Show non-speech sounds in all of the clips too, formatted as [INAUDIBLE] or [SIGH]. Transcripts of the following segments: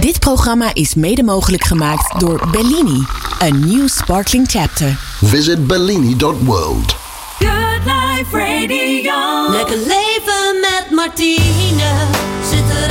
Dit programma is mede mogelijk gemaakt door Bellini, a new sparkling chapter. Visit bellini.world. Good Life Radio. Lekker leven met Martine. Zet de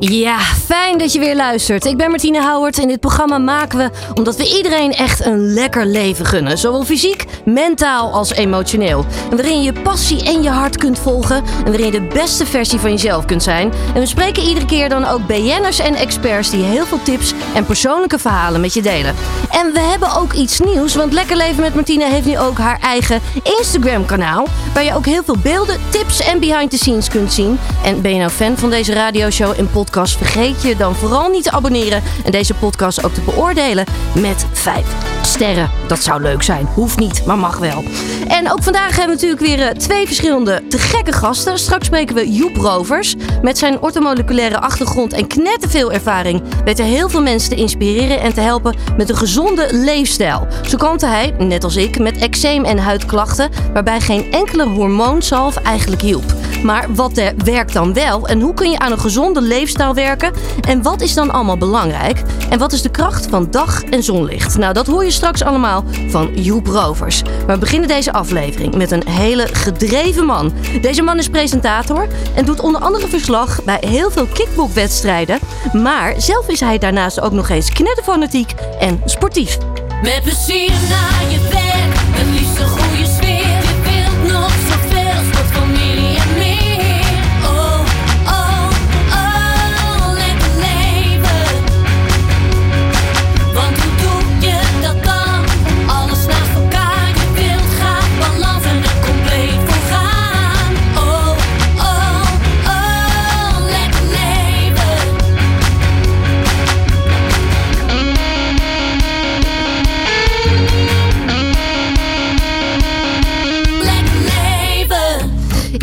Ja, fijn dat je weer luistert. Ik ben Martine Houwert. In dit programma maken we omdat we iedereen echt een lekker leven gunnen. Zowel fysiek, mentaal als emotioneel. En waarin je passie en je hart kunt volgen. En waarin je de beste versie van jezelf kunt zijn. En we spreken iedere keer dan ook BN'ers en experts die heel veel tips en persoonlijke verhalen met je delen. En we hebben ook iets nieuws, want Lekker Leven met Martine heeft nu ook haar eigen Instagram kanaal. Waar je ook heel veel beelden, tips en behind the scenes kunt zien. En ben je nou fan van deze radioshow en podcast? Vergeet je dan vooral niet te abonneren en deze podcast ook te beoordelen met 5 sterren. Dat zou leuk zijn. Hoeft niet, maar mag wel. En ook vandaag hebben we natuurlijk weer eh, twee verschillende te gekke gasten. Straks spreken we Joep Rovers. Met zijn ortomoleculaire achtergrond en knetterveel ervaring hij heel veel mensen te inspireren en te helpen met een gezonde leefstijl. Zo kampte hij, net als ik, met eczeem en huidklachten, waarbij geen enkele hormoonzalf eigenlijk hielp. Maar wat er werkt dan wel en hoe kun je aan een gezonde leefstijl werken en wat is dan allemaal belangrijk en wat is de kracht van dag en zonlicht? Nou, dat hoor je straks allemaal van Joep Rovers. Maar we beginnen deze aflevering met een hele gedreven man. Deze man is presentator en doet onder andere verslag bij heel veel kickboxwedstrijden. Maar zelf is hij daarnaast ook nog eens knetterfanatiek en sportief. Met plezier naar je werk.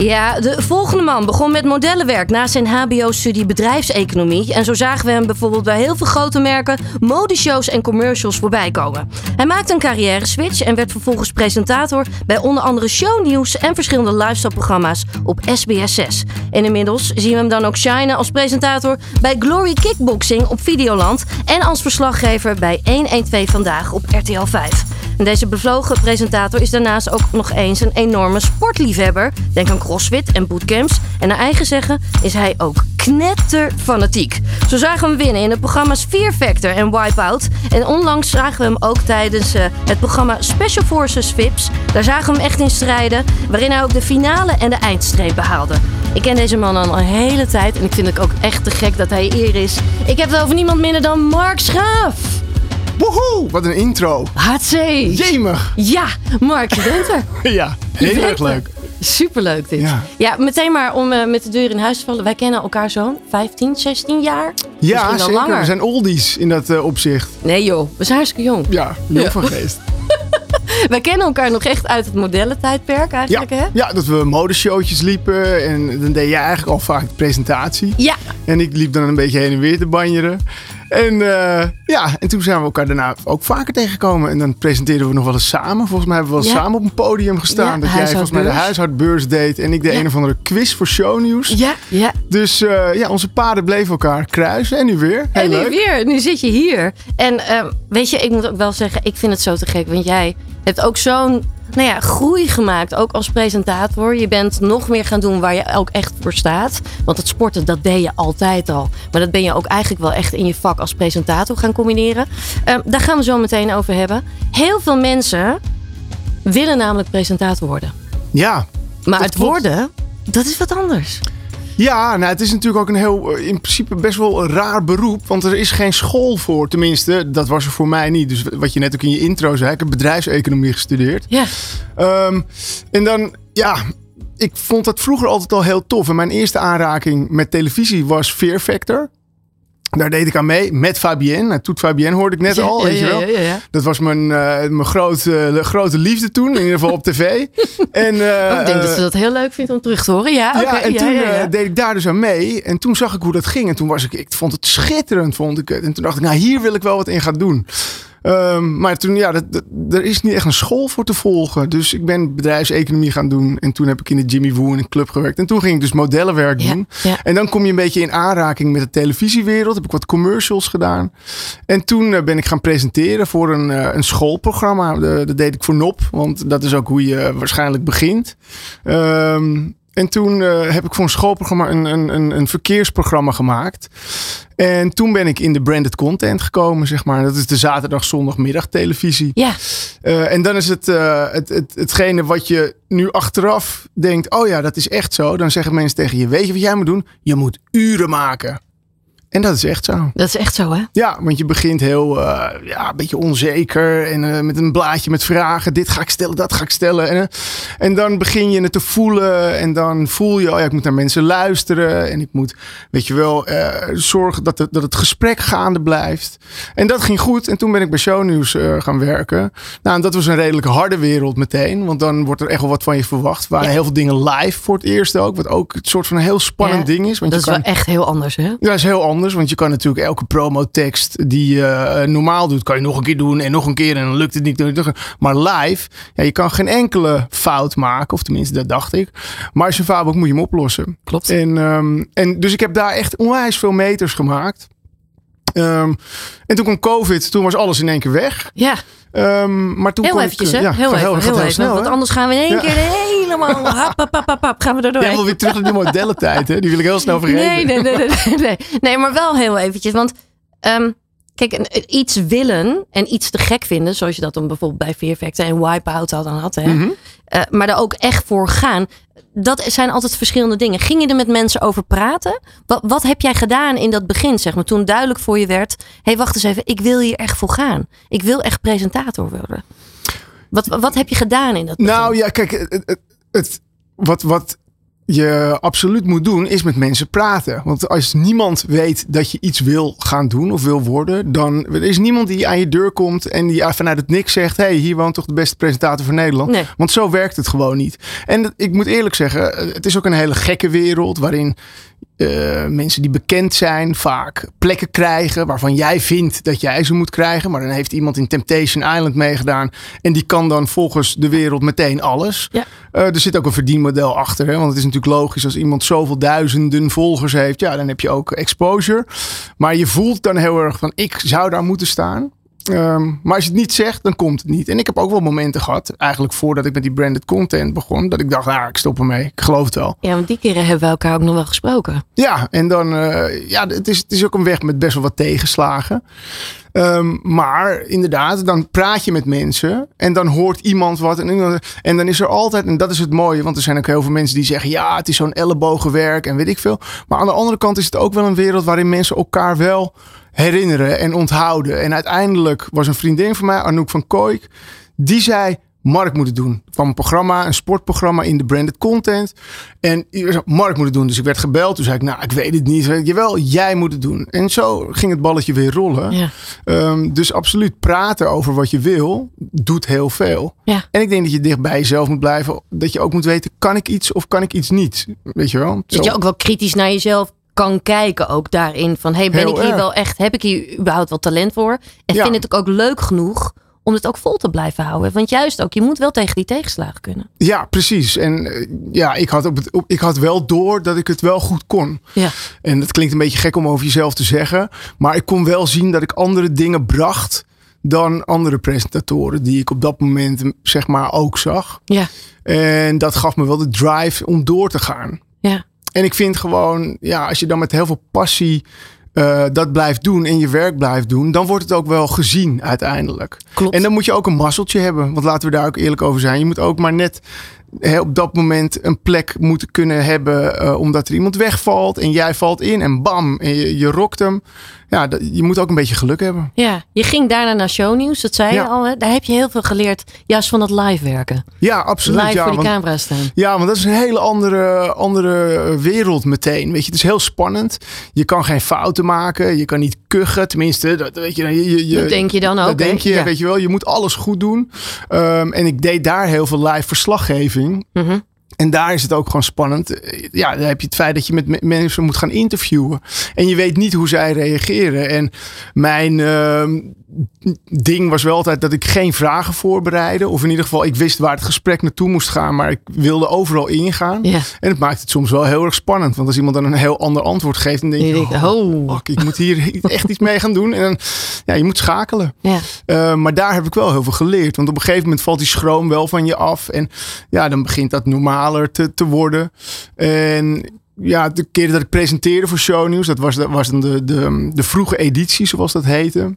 Ja, de volgende man begon met modellenwerk na zijn HBO-studie bedrijfseconomie. En zo zagen we hem bijvoorbeeld bij heel veel grote merken, modeshows en commercials voorbij komen. Hij maakte een carrière switch en werd vervolgens presentator bij onder andere shownieuws en verschillende lifestyle-programma's op SBS6. En inmiddels zien we hem dan ook shinen als presentator bij Glory Kickboxing op Videoland en als verslaggever bij 112 Vandaag op RTL 5. Deze bevlogen presentator is daarnaast ook nog eens een enorme sportliefhebber. Denk aan crossfit en bootcamps. En naar eigen zeggen is hij ook knetterfanatiek. Zo zagen we hem winnen in de programma's Fear Factor en Wipeout. En onlangs zagen we hem ook tijdens eh, het programma Special Forces VIPS. Daar zagen we hem echt in strijden, waarin hij ook de finale en de eindstreep behaalde. Ik ken deze man al een hele tijd en ik vind het ook echt te gek dat hij hier is. Ik heb het over niemand minder dan Mark Schaaf. Woehoe, wat een intro. Hatsé. Jemig. Ja, Mark, je bent er. [LAUGHS] Ja, heel erg er. leuk. Superleuk dit. Ja. Ja. meteen maar om eh, met de deur in huis te vallen. Wij kennen elkaar zo'n 15, 16 jaar. Ja, zeker. langer. We zijn oldies in dat eh, opzicht. Nee joh, we zijn hartstikke jong. Ja, Ja. van geest. [LAUGHS] Wij kennen elkaar nog echt uit het modellentijdperk Ja, eigenlijk hè? ja, dat we modeshowtjes liepen. En dan deed jij eigenlijk al vaak de presentatie. Ja. En ik liep dan een beetje heen en weer te banjeren. En eh, ja, en toen zijn we elkaar daarna ook vaker tegengekomen. En dan presenteerden we nog wel eens samen. Volgens mij hebben we wel Ja. samen op een podium gestaan. Ja, dat jij volgens mij de huishoudbeurs. deed. En ik de Ja. een of andere quiz voor shownieuws. Ja, ja. Dus eh, ja, onze paden bleven elkaar kruisen. En nu weer. Heel En nu leuk. weer, nu zit je hier. En eh, weet je, ik moet ook wel zeggen, ik vind het zo te gek. Want jij hebt ook zo'n nou ja, groei gemaakt, ook als presentator. Je bent nog meer gaan doen waar je ook echt voor staat. Want het sporten, dat deed je altijd al. Maar dat ben je ook eigenlijk wel echt in je vak als presentator gaan combineren. Ehm, daar gaan we zo meteen over hebben. Heel veel mensen willen namelijk presentator worden. Ja, Maar het klopt. worden, dat is wat anders. Ja, nou, het is natuurlijk ook een heel, eh, in principe best wel een raar beroep. Want er is geen school voor. Tenminste, dat was er voor mij niet. Dus wat je net ook in je intro zei, ik heb bedrijfseconomie gestudeerd. Ja, Ehm, en dan, ja, ik vond dat vroeger altijd al heel tof. En mijn eerste aanraking met televisie was Fear Factor. Daar deed ik aan mee met Fabienne. Nou, Toet Fabienne hoorde ik net Ja, al, ja, weet je wel. ja. Dat was mijn, eh, mijn grote, grote liefde toen, in ieder geval op tv. [LAUGHS] en, eh, Oh, ik denk dat eh, ze dat heel leuk vindt om terug te horen. Ja, ja, en toen eh, deed ik daar dus aan mee. En toen zag ik hoe dat ging. En toen was ik, ik vond het schitterend, vond ik het. En toen dacht ik, nou, hier wil ik wel wat in gaan doen. Ehm, maar toen, ja, dat, dat- er is niet echt een school voor te volgen. Dus ik ben bedrijfseconomie gaan doen. En toen heb ik in de Jimmy Woo in een club gewerkt. En toen ging ik dus modellenwerk Ja, doen. ja. En dan kom je een beetje in aanraking met de televisiewereld. Heb ik wat commercials gedaan. En toen eh, ben ik gaan presenteren voor een, eh, een schoolprogramma. De- dat deed ik voor NOP. Want dat is ook hoe je waarschijnlijk begint. Ehm, en toen eh, heb ik voor een schoolprogramma een, een, een, een verkeersprogramma gemaakt. En toen ben ik in de branded content gekomen, zeg maar. Dat is de zaterdag, zondagmiddag televisie. Ja, Eh, en dan is het, eh, het, het hetgene wat je nu achteraf denkt: oh ja, dat is echt zo. Dan zeggen mensen tegen je: weet je wat jij moet doen? Je moet uren maken. En dat is echt zo. dat is echt zo, hè? Ja, want je begint heel eh, ja, een beetje onzeker en eh, met een blaadje met vragen. Dit ga ik stellen, dat ga ik stellen. En, eh, en dan begin je het te voelen en dan voel je, oh ja, ik moet naar mensen luisteren. En ik moet, weet je wel, zorgen dat het, dat het gesprek gaande blijft. En dat ging goed. En toen ben ik bij Shownieuws gaan werken. Nou, en dat was een redelijk harde wereld meteen. Want dan wordt er echt wel wat van je verwacht. Er waren heel veel dingen live voor het eerst ook. Wat ook het soort van een heel spannend Ja, ding is. Want Dat je is kan, wel echt heel anders, hè? ja, dat is heel anders, want je kan natuurlijk elke promotekst die je eh, normaal doet, kan je nog een keer doen en nog een keer en dan lukt het niet. Maar live, ja, je kan geen enkele fout maken, of tenminste dat dacht ik. Maar als je een fout maakt, moet je hem oplossen. Klopt. En, ehm, en dus ik heb daar echt onwijs veel meters gemaakt. Ehm, en toen kwam COVID, toen was alles in één keer weg. Ja, Ehm, maar toen heel eventjes, hè? ja, heel even, gaat heel even. snel, want hè? anders gaan we in één Ja. keer helemaal... [LAUGHS] Hap, hap, hap, hap, gaan we er Ja, wel weer terug naar die modellentijd, hè? Die wil ik heel snel vergeten. Nee, nee, nee, nee, nee, maar wel heel eventjes. Want ehm, kijk, een- iets willen en iets te gek vinden, zoals je dat dan bijvoorbeeld bij Fear Factor en Wipeout al dan had, hè? Mhm. Eh, maar er ook echt voor gaan. Dat zijn altijd verschillende dingen. Ging je er met mensen over praten? Wat, wat heb jij gedaan in dat begin, zeg maar, toen duidelijk voor je werd: hé, hey, wacht eens even, ik wil hier echt voor gaan. Ik wil echt presentator worden. Wat, wat heb je gedaan in dat begin? Nou ja, kijk, het, het, het- wat, wat je absoluut moet doen, is met mensen praten. Want als niemand weet dat je iets wil gaan doen of wil worden, dan er is niemand die aan je deur komt en die vanuit het niks zegt: hey, hier woont toch de beste presentator van Nederland. Nee. Want zo werkt het gewoon niet. En ik moet eerlijk zeggen, het is ook een hele gekke wereld waarin eh, mensen die bekend zijn vaak plekken krijgen waarvan jij vindt dat jij ze moet krijgen. Maar dan heeft iemand in Temptation Island meegedaan en die kan dan volgens de wereld meteen alles. Ja. Eh, er zit ook een verdienmodel achter. Hè? Want het is natuurlijk logisch als iemand zoveel duizenden volgers heeft. Ja, dan heb je ook exposure. Maar je voelt dan heel erg van ik zou daar moeten staan. Ehm, maar als je het niet zegt, dan komt het niet. En ik heb ook wel momenten gehad, eigenlijk voordat ik met die branded content begon, dat ik dacht, nou, ik stop ermee. Ik geloof het wel. Ja, want die keren hebben we elkaar ook nog wel gesproken. Ja, en dan, eh, ja, het is, het is ook een weg met best wel wat tegenslagen. Ehm, maar inderdaad, dan praat je met mensen en dan hoort iemand wat. En, en dan is er altijd, en dat is het mooie, want er zijn ook heel veel mensen die zeggen: ja, het is zo'n ellebogenwerk en weet ik veel. Maar aan de andere kant is het ook wel een wereld waarin mensen elkaar wel herinneren en onthouden. En uiteindelijk was een vriendin van mij, Anouk van Kooik, die zei. Mark moet het doen. Van een programma, een sportprogramma in de branded content. En Mark moet het doen. Dus ik werd gebeld. Toen zei ik, nou, ik weet het niet. Jawel, jij moet het doen. En zo ging het balletje weer rollen. Ja. Ehm, dus absoluut praten over wat je wil, doet heel veel. Ja. En ik denk dat je dicht bij jezelf moet blijven. Dat je ook moet weten, kan ik iets of kan ik iets niet? Weet je wel? Dat je ook wel kritisch naar jezelf kan kijken ook daarin. Van, hey, ben Heel ik hier erg. wel echt, heb ik hier überhaupt wel talent voor? En Ja. vind het ook leuk genoeg om het ook vol te blijven houden? Want juist ook, je moet wel tegen die tegenslagen kunnen. Ja, precies. En eh, ja, ik had, op het, op- ik had wel door dat ik het wel goed kon. Ja. En dat klinkt een beetje gek om over jezelf te zeggen. Maar ik kon wel zien dat ik andere dingen bracht dan andere presentatoren die ik op dat moment zeg maar ook zag. Ja. En dat gaf me wel de drive om door te gaan. Ja. En ik vind gewoon, ja, als je dan met heel veel passie eh, dat blijft doen en je werk blijft doen, dan wordt het ook wel gezien uiteindelijk. Klopt. En dan moet je ook een mazzeltje hebben. Want laten we daar ook eerlijk over zijn. Je moet ook maar net hè, op dat moment een plek moeten kunnen hebben. eh, omdat er iemand wegvalt en jij valt in en bam, en je, je rokt hem. Ja, je moet ook een beetje geluk hebben. Ja, je ging daarna naar shownieuws, dat zei Ja. je al. Hè? Daar heb je heel veel geleerd, juist van dat live werken. Ja, absoluut. live ja, voor die want- camera staan. Ja, want dat is een hele andere, andere wereld meteen. Weet je, het is heel spannend. Je kan geen fouten maken. Je kan niet kuchen. Tenminste, dat, weet je, je, je, je- Dat denk je dan ook, Dat denk je, Ja. weet je wel. Je moet alles goed doen. Ehm, en ik deed daar heel veel live verslaggeving. Mhm. En daar is het ook gewoon spannend. Eh, Ja, dan heb je het feit dat je met me- mensen moet gaan interviewen. En je weet niet hoe zij reageren. En mijn, ehm, ding was wel altijd dat ik geen vragen voorbereidde. Of in ieder geval, ik wist waar het gesprek naartoe moest gaan. Maar ik wilde overal ingaan. Ja. En het maakt het soms wel heel erg spannend. Want als iemand dan een heel ander antwoord geeft, dan denk je, oh, oh. fuck, ik moet hier [LAUGHS] echt iets mee gaan doen. En dan, ja, je moet schakelen. Ja. Uh, maar daar heb ik wel heel veel geleerd. Want op een gegeven moment valt die schroom wel van je af. En ja, dan begint dat normaler te, te worden. En ja, de keer dat ik presenteerde voor Shownieuws, dat was, dat was dan de, de, de vroege editie, zoals dat heette.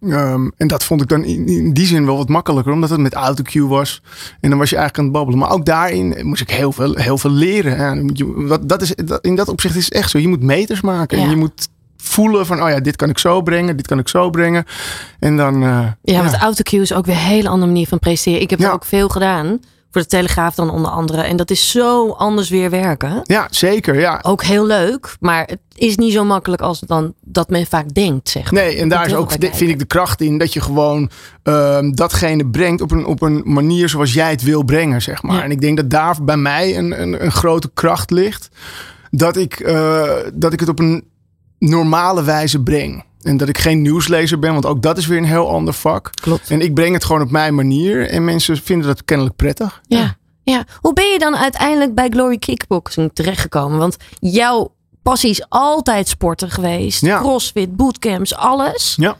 Um, en dat vond ik dan in, in, die zin wel wat makkelijker, omdat het met autocue was. En dan was je eigenlijk aan het babbelen. Maar ook daarin moest ik heel veel, heel veel leren. Ja, je, dat, dat is, dat, in dat opzicht is het echt zo. Je moet meters maken. Ja. En je moet voelen van, oh ja, dit kan ik zo brengen, dit kan ik zo brengen. En dan. Uh, ja, ja, want autocue is ook weer een hele andere manier van presenteren. Ik heb er ook veel gedaan. Voor de Telegraaf dan onder andere. En dat is zo anders weer werken. Ja, zeker. Ja. Ook heel leuk. Maar het is niet zo makkelijk als dan dat men vaak denkt, zeg maar. Nee, en daar is ook, vind ik, de kracht in. Dat je gewoon uh, datgene brengt op een, op een manier zoals jij het wil brengen, zeg maar. Ja. En ik denk dat daar bij mij een, een, een grote kracht ligt. Dat ik, uh, dat ik het op een normale wijze breng. En dat ik geen nieuwslezer ben, want ook dat is weer een heel ander vak. Klopt. En ik breng het gewoon op mijn manier. En mensen vinden dat kennelijk prettig. Ja, ja. ja. Hoe ben je dan uiteindelijk bij Glory Kickboxing terechtgekomen? Want jouw passie is altijd sporten geweest. Ja. Crossfit, bootcamps, alles. Ja.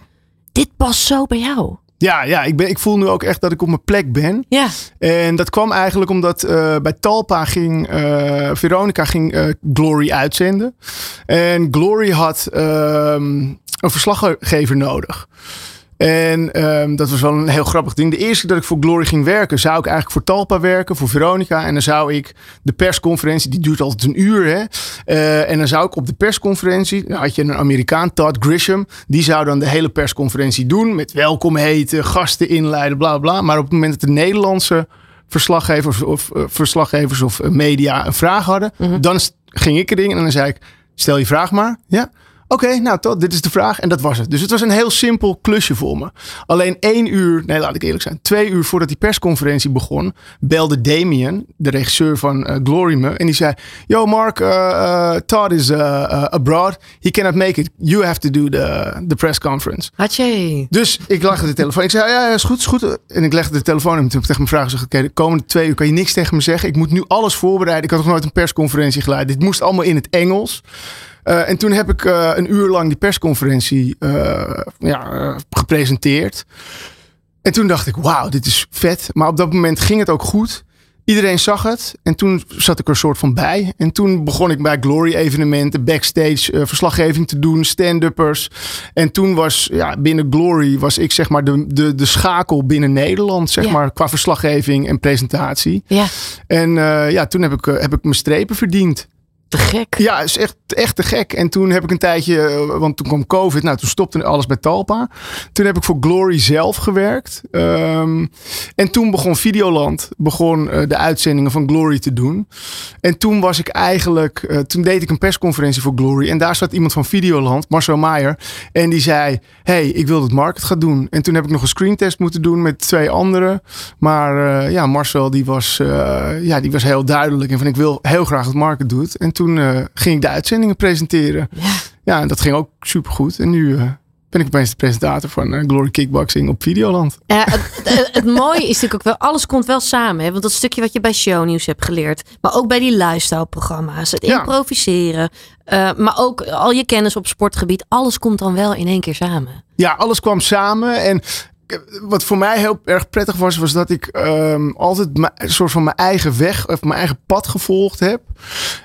Dit past zo bij jou. Ja, ja ik, ben, ik voel nu ook echt dat ik op mijn plek ben. Ja. En dat kwam eigenlijk omdat uh, bij Talpa ging uh, Veronica ging uh, Glory uitzenden. En Glory had een verslaggever nodig. En um, dat was wel een heel grappig ding. De eerste dat ik voor Glory ging werken, zou ik eigenlijk voor Talpa werken, voor Veronica. En dan zou ik de persconferentie, die duurt altijd een uur. Hè? Uh, en dan zou ik op de persconferentie, had je een Amerikaan, Todd Grisham. Die zou dan de hele persconferentie doen. Met welkom heten, gasten inleiden, bla bla. Maar op het moment dat de Nederlandse verslaggevers of, uh, verslaggevers of media een vraag hadden, mm -hmm. dan ging ik erin en dan zei ik: stel je vraag maar. Ja. Oké, okay, nou tot, dit is de vraag. En dat was het. Dus het was een heel simpel klusje voor me. Alleen één uur, nee laat ik eerlijk zijn, twee uur voordat die persconferentie begon, belde Damien, de regisseur van uh, Glory me. En die zei, yo Mark, uh, uh, Todd is abroad. He cannot make it. You have to do the, the press conference. Hatje. Dus ik legde de telefoon. Ik zei, ja, ja, is goed, is goed. En ik legde de telefoon en toen heb ik tegen mijn vraag gezegd, oké, okay, de komende twee uur kan je niks tegen me zeggen. Ik moet nu alles voorbereiden. Ik had nog nooit een persconferentie geleid. Dit moest allemaal in het Engels. Uh, en toen heb ik uh, een uur lang die persconferentie uh, ja, gepresenteerd. En toen dacht ik, wauw, dit is vet. Maar op dat moment ging het ook goed. Iedereen zag het. En toen zat ik er een soort van bij. En toen begon ik bij Glory evenementen, backstage verslaggeving te doen, stand-uppers. En toen was ja, binnen Glory was ik zeg maar de, de, de schakel binnen Nederland, zeg Ja. maar, qua verslaggeving en presentatie. Ja, En ja, toen heb ik, heb ik mijn strepen verdiend. Te gek. Ja, is echt, echt te gek. En toen heb ik een tijdje, eh, want toen kwam COVID, nou toen stopte alles bij Talpa. Toen heb ik voor Glory zelf gewerkt. Um, en toen begon Videoland, begon uh, de uitzendingen van Glory te doen. En toen was ik eigenlijk, uh, toen deed ik een persconferentie voor Glory. En daar zat iemand van Videoland, Marcel Meijer. En die zei, hey, ik wil dat Mark het gaat doen. En toen heb ik nog een screentest moeten doen met twee anderen. Maar ja, Marcel die was, ja, die was heel duidelijk. En van ik wil heel graag dat Mark het doet. En toen uh, ging ik de uitzendingen presenteren. Ja. ja, en dat ging ook supergoed. En nu uh, ben ik opeens de presentator van uh, Glory Kickboxing op Videoland. Ja, het, het, het, mooie is natuurlijk ook wel, alles komt wel samen. Hè? Want dat stukje wat je bij shownieuws hebt geleerd. Maar ook bij die lifestyle programma's. Het Ja. improviseren. uh, maar ook al je kennis op sportgebied. Alles komt dan wel in één keer samen. Ja, alles kwam samen. En wat voor mij heel erg prettig was, was dat ik um, altijd een soort van mijn eigen weg of mijn eigen pad gevolgd heb.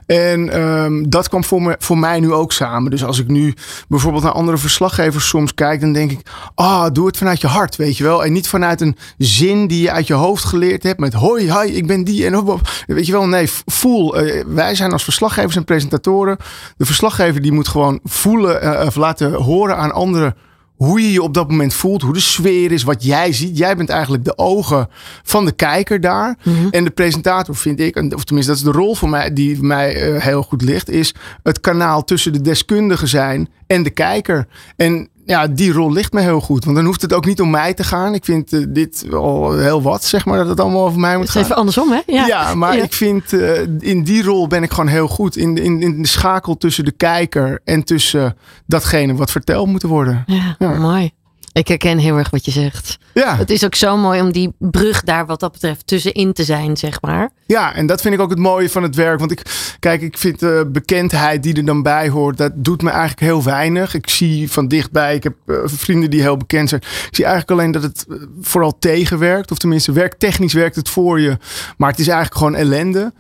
En um, dat kwam voor, me, voor mij nu ook samen. Dus als ik nu bijvoorbeeld naar andere verslaggevers soms kijk, dan denk ik, ah, doe het vanuit je hart, weet je wel. En niet vanuit een zin die je uit je hoofd geleerd hebt met hoi, hi, ik ben die en hop. Weet je wel, nee, voel. Uh, wij zijn als verslaggevers en presentatoren. De verslaggever die moet gewoon voelen uh, of laten horen aan anderen hoe je je op dat moment voelt, hoe de sfeer is, wat jij ziet. Jij bent eigenlijk de ogen van de kijker daar. Mhm. En de presentator vind ik, of tenminste dat is de rol voor mij die mij uh, heel goed ligt, is het kanaal tussen de deskundige zijn en de kijker. En ja, die rol ligt me heel goed. Want dan hoeft het ook niet om mij te gaan. Ik vind uh, dit al heel wat, zeg maar, dat het allemaal over mij moet gaan. Even andersom, hè? Ja, ja maar ja. ik vind uh, in die rol ben ik gewoon heel goed. In, in, in de schakel tussen de kijker en tussen datgene wat verteld moet worden. Ja, ja. mooi. Ik herken heel erg wat je zegt. Ja, Het is ook zo mooi om die brug daar wat dat betreft tussenin te zijn, zeg maar. ja, en dat vind ik ook het mooie van het werk. Want ik, kijk, ik vind de bekendheid die er dan bij hoort, dat doet me eigenlijk heel weinig. Ik zie van dichtbij, ik heb eh, vrienden die heel bekend zijn. Ik zie eigenlijk alleen dat het eh, vooral tegenwerkt. Of tenminste, werktechnisch werkt het voor je. Maar het is eigenlijk gewoon ellende.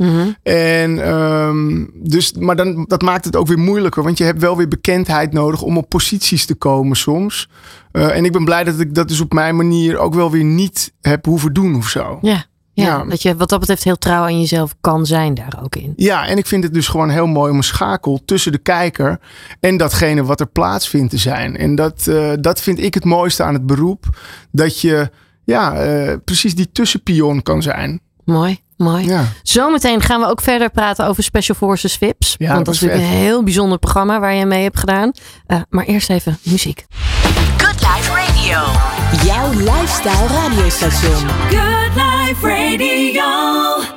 En ehm, dus, maar dan, dat maakt het ook weer moeilijker. Want je hebt wel weer bekendheid nodig om op posities te komen soms. Eh, en ik ben blij dat ik dat dus op mijn manier ook wel weer niet heb hoeven doen of zo. Ja. Ja, Ja. dat je wat dat betreft heel trouw aan jezelf kan zijn daar ook in. Ja, en ik vind het dus gewoon heel mooi om een schakel tussen de kijker en datgene wat er plaatsvindt te zijn. En dat, eh, dat vind ik het mooiste aan het beroep. Dat je ja, eh, precies die tussenpion kan zijn. Mooi, mooi. Ja. Zometeen gaan we ook verder praten over Special Forces VIPs. Ja, want dat is natuurlijk een heel bijzonder programma waar je mee hebt gedaan. Maar eerst even muziek. Life Radio. Jouw lifestyle radiostation. Good Life Radio.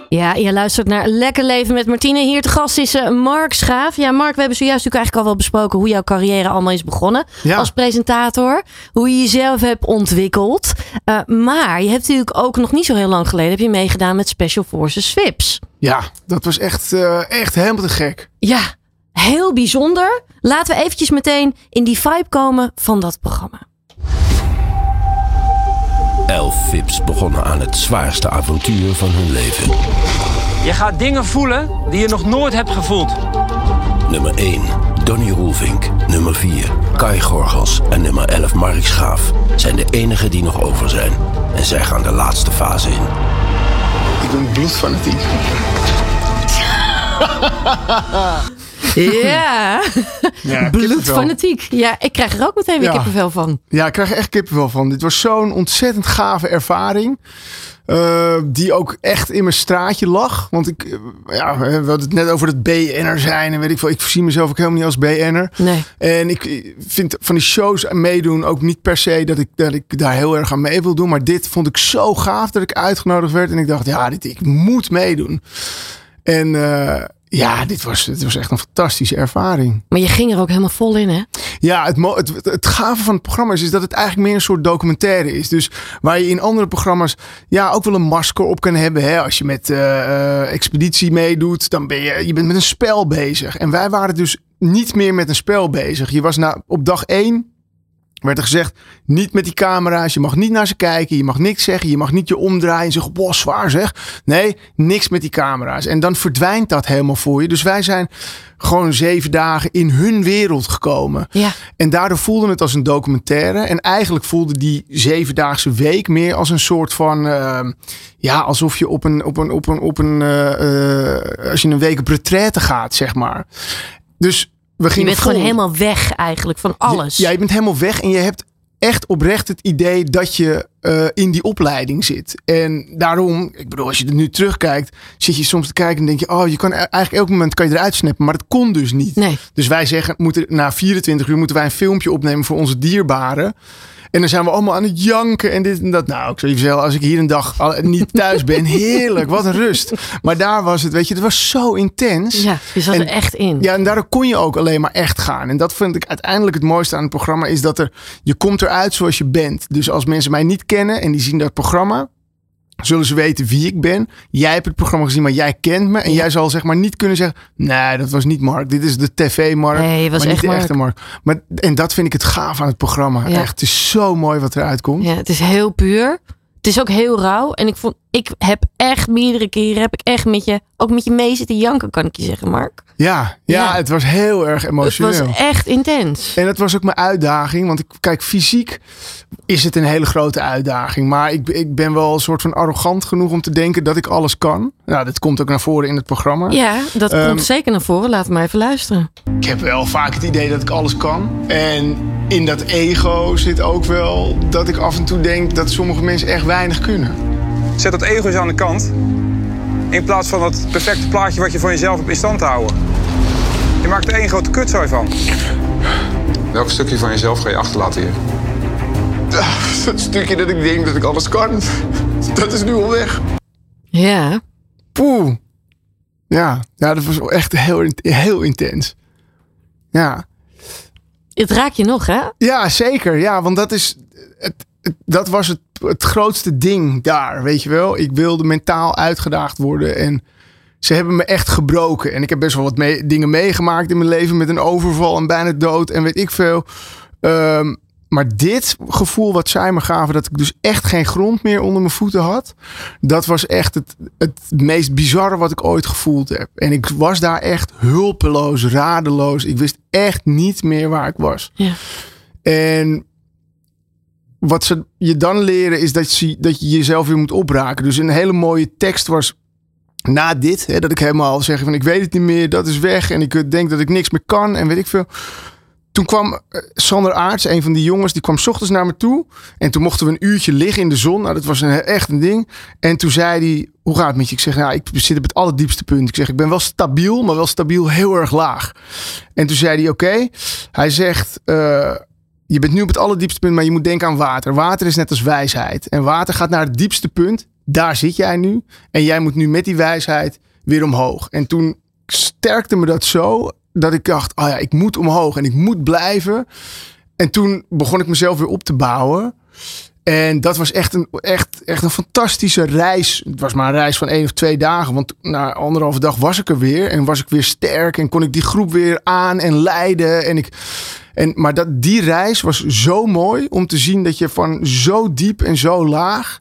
Ja, je luistert naar Lekker Leven met Martine. Hier te gast is eh, Mark Schaaf. Ja, Mark, we hebben zojuist natuurlijk eigenlijk al wel besproken hoe jouw carrière allemaal is begonnen Ja. als presentator. Hoe je jezelf hebt ontwikkeld. Eh, maar je hebt natuurlijk ook nog niet zo heel lang geleden heb je meegedaan met Special Forces VIPs. Ja, dat was echt, eh, echt helemaal te gek. Ja, heel bijzonder. Laten we eventjes meteen in die vibe komen van dat programma. Elf Vips begonnen aan het zwaarste avontuur van hun leven. Je gaat dingen voelen die je nog nooit hebt gevoeld. Nummer 1, Donny Roelvink. Nummer 4, Kai Gorgels. En nummer 11, Mark Schaaf zijn de enigen die nog over zijn. En zij gaan de laatste fase in. Ik ben bloedfanatiek. [LAUGHS] Ja, [LAUGHS] Ja, bloedfanatiek. Ja, ik krijg er ook meteen weer Ja. kippenvel van. Ja, ik krijg er echt kippenvel van. Dit was zo'n ontzettend gave ervaring. eh, die ook echt in mijn straatje lag. Want ik, eh, ja, we hadden het net over het BN'er zijn. En weet ik veel. Ik zie mezelf ook helemaal niet als BN'er. Nee. En ik vind van die shows meedoen ook niet per se dat ik, dat ik daar heel erg aan mee wil doen. Maar dit vond ik zo gaaf dat ik uitgenodigd werd. En ik dacht, ja, dit, ik moet meedoen. En eh, ja, dit was, dit was echt een fantastische ervaring. Maar je ging er ook helemaal vol in, hè? Ja, het, het, het, het gave van het programma is, is dat het eigenlijk meer een soort documentaire is. Dus waar je in andere programma's ja, ook wel een masker op kan hebben. Hè? Als je met eh, eh, expeditie meedoet, dan ben je, je bent met een spel bezig. En wij waren dus niet meer met een spel bezig. Je was na, op dag één werd er gezegd, niet met die camera's. Je mag niet naar ze kijken. Je mag niks zeggen. Je mag niet je omdraaien en zeggen, boah, zwaar zeg. Nee, niks met die camera's. En dan verdwijnt dat helemaal voor je. Dus wij zijn gewoon zeven dagen in hun wereld gekomen. Ja. En daardoor voelde het als een documentaire. En eigenlijk voelde die zevendaagse week meer als een soort van. eh, ja, alsof je op een. Op een, op een, op een eh, eh, als je een week op retraite gaat, zeg maar. Dus we Je bent gewoon helemaal weg eigenlijk van alles. Ja, je bent helemaal weg en je hebt echt oprecht het idee dat je eh, in die opleiding zit. En daarom, ik bedoel, als je er nu terugkijkt, zit je soms te kijken en denk je, oh, je kan eigenlijk elk moment kan je eruit snappen, maar dat kon dus niet. Nee. Dus wij zeggen, moeten, na 24 uur moeten wij een filmpje opnemen voor onze dierbaren. En dan zijn we allemaal aan het janken en dit en dat. Nou, ik zou je vertellen, als ik hier een dag niet thuis ben, [LAUGHS] heerlijk, wat een rust. Maar daar was het, weet je, het was zo intens. Ja, je zat En- er echt in. Ja, en daardoor kon je ook alleen maar echt gaan. En dat vind ik uiteindelijk het mooiste aan het programma. Is dat er, je komt eruit zoals je bent. Dus als mensen mij niet kennen en die zien dat programma. Zullen ze weten wie ik ben. Jij hebt het programma gezien, maar jij kent me. En jij zal zeg maar niet kunnen zeggen... Nee, dat was niet Mark. Dit is de tv-Mark. Nee, was maar echt niet de Mark. echte Mark. Maar, en dat vind ik het gaaf aan het programma. Ja. Echt, het is zo mooi wat eruit komt. Ja, het is heel puur. Het is ook heel rauw. En ik vond, ik heb echt meerdere keren, heb ik echt met je, ook met je mee zitten janken, kan ik je zeggen, Mark. Ja, ja, Ja. het was heel erg Het emotioneel. was echt intens. En dat was ook mijn uitdaging. Want ik, kijk, fysiek is het een hele grote uitdaging. Maar ik, ik ben wel een soort van arrogant genoeg om te denken dat ik alles kan. Nou, dat komt ook naar voren in het programma. Ja, dat Ehm, komt zeker naar voren. Laat maar even luisteren. Ik heb wel vaak het idee dat ik alles kan. En in dat ego zit ook wel dat ik af en toe denk dat sommige mensen echt weinig kunnen. Zet dat ego eens aan de kant. In plaats van dat perfecte plaatje wat je van jezelf hebt in stand te houden. Je maakt er één grote kutzooi van. Welk stukje van jezelf ga je achterlaten hier? Dat stukje dat ik denk dat ik alles kan, dat is nu al weg. Ja, Poeh. Ja, ja dat was echt heel, heel intens. Ja. Het raakt je nog, hè? Ja, zeker. Ja, want dat is. Het- dat was het, het grootste ding daar, weet je wel. Ik wilde mentaal uitgedaagd worden en ze hebben me echt gebroken. En ik heb best wel wat mee- dingen meegemaakt in mijn leven met een overval en bijna dood en weet ik veel. Ehm, maar dit gevoel wat zij me gaven, dat ik dus echt geen grond meer onder mijn voeten had, dat was echt het, het meest bizarre wat ik ooit gevoeld heb. En ik was daar echt hulpeloos, radeloos. Ik wist echt niet meer waar ik was. Ja. En wat ze je dan leren is dat je, dat je jezelf weer moet opraken. Dus een hele mooie tekst was na dit. Hè, dat ik helemaal zeg van ik weet het niet meer, dat is weg. En ik eh, denk dat ik niks meer kan en weet ik veel. Toen kwam eh, Sander Aarts, een van die jongens, die kwam ochtends naar me toe. En toen mochten we een uurtje liggen in de zon. Nou, dat was een, echt een ding. En toen zei hij, hoe gaat het met je? Ik zeg, nou, ik zit op het allerdiepste punt. Ik zeg, ik ben wel stabiel, maar wel stabiel heel erg laag. En toen zei hij, oké. Hij zegt, eh, je bent nu op het allerdiepste punt, maar je moet denken aan water. Water is net als wijsheid. En water gaat naar het diepste punt. Daar zit jij nu. En jij moet nu met die wijsheid weer omhoog. En toen sterkte me dat zo dat ik dacht, oh ja, ik moet omhoog en ik moet blijven. En toen begon ik mezelf weer op te bouwen. En dat was echt een, echt, echt een fantastische reis. Het was maar een reis van één of twee dagen. Want na anderhalve dag was ik er weer. En was ik weer sterk. En kon ik die groep weer aan en leiden. En ik, en, maar dat, die reis was zo mooi om te zien dat je van zo diep en zo laag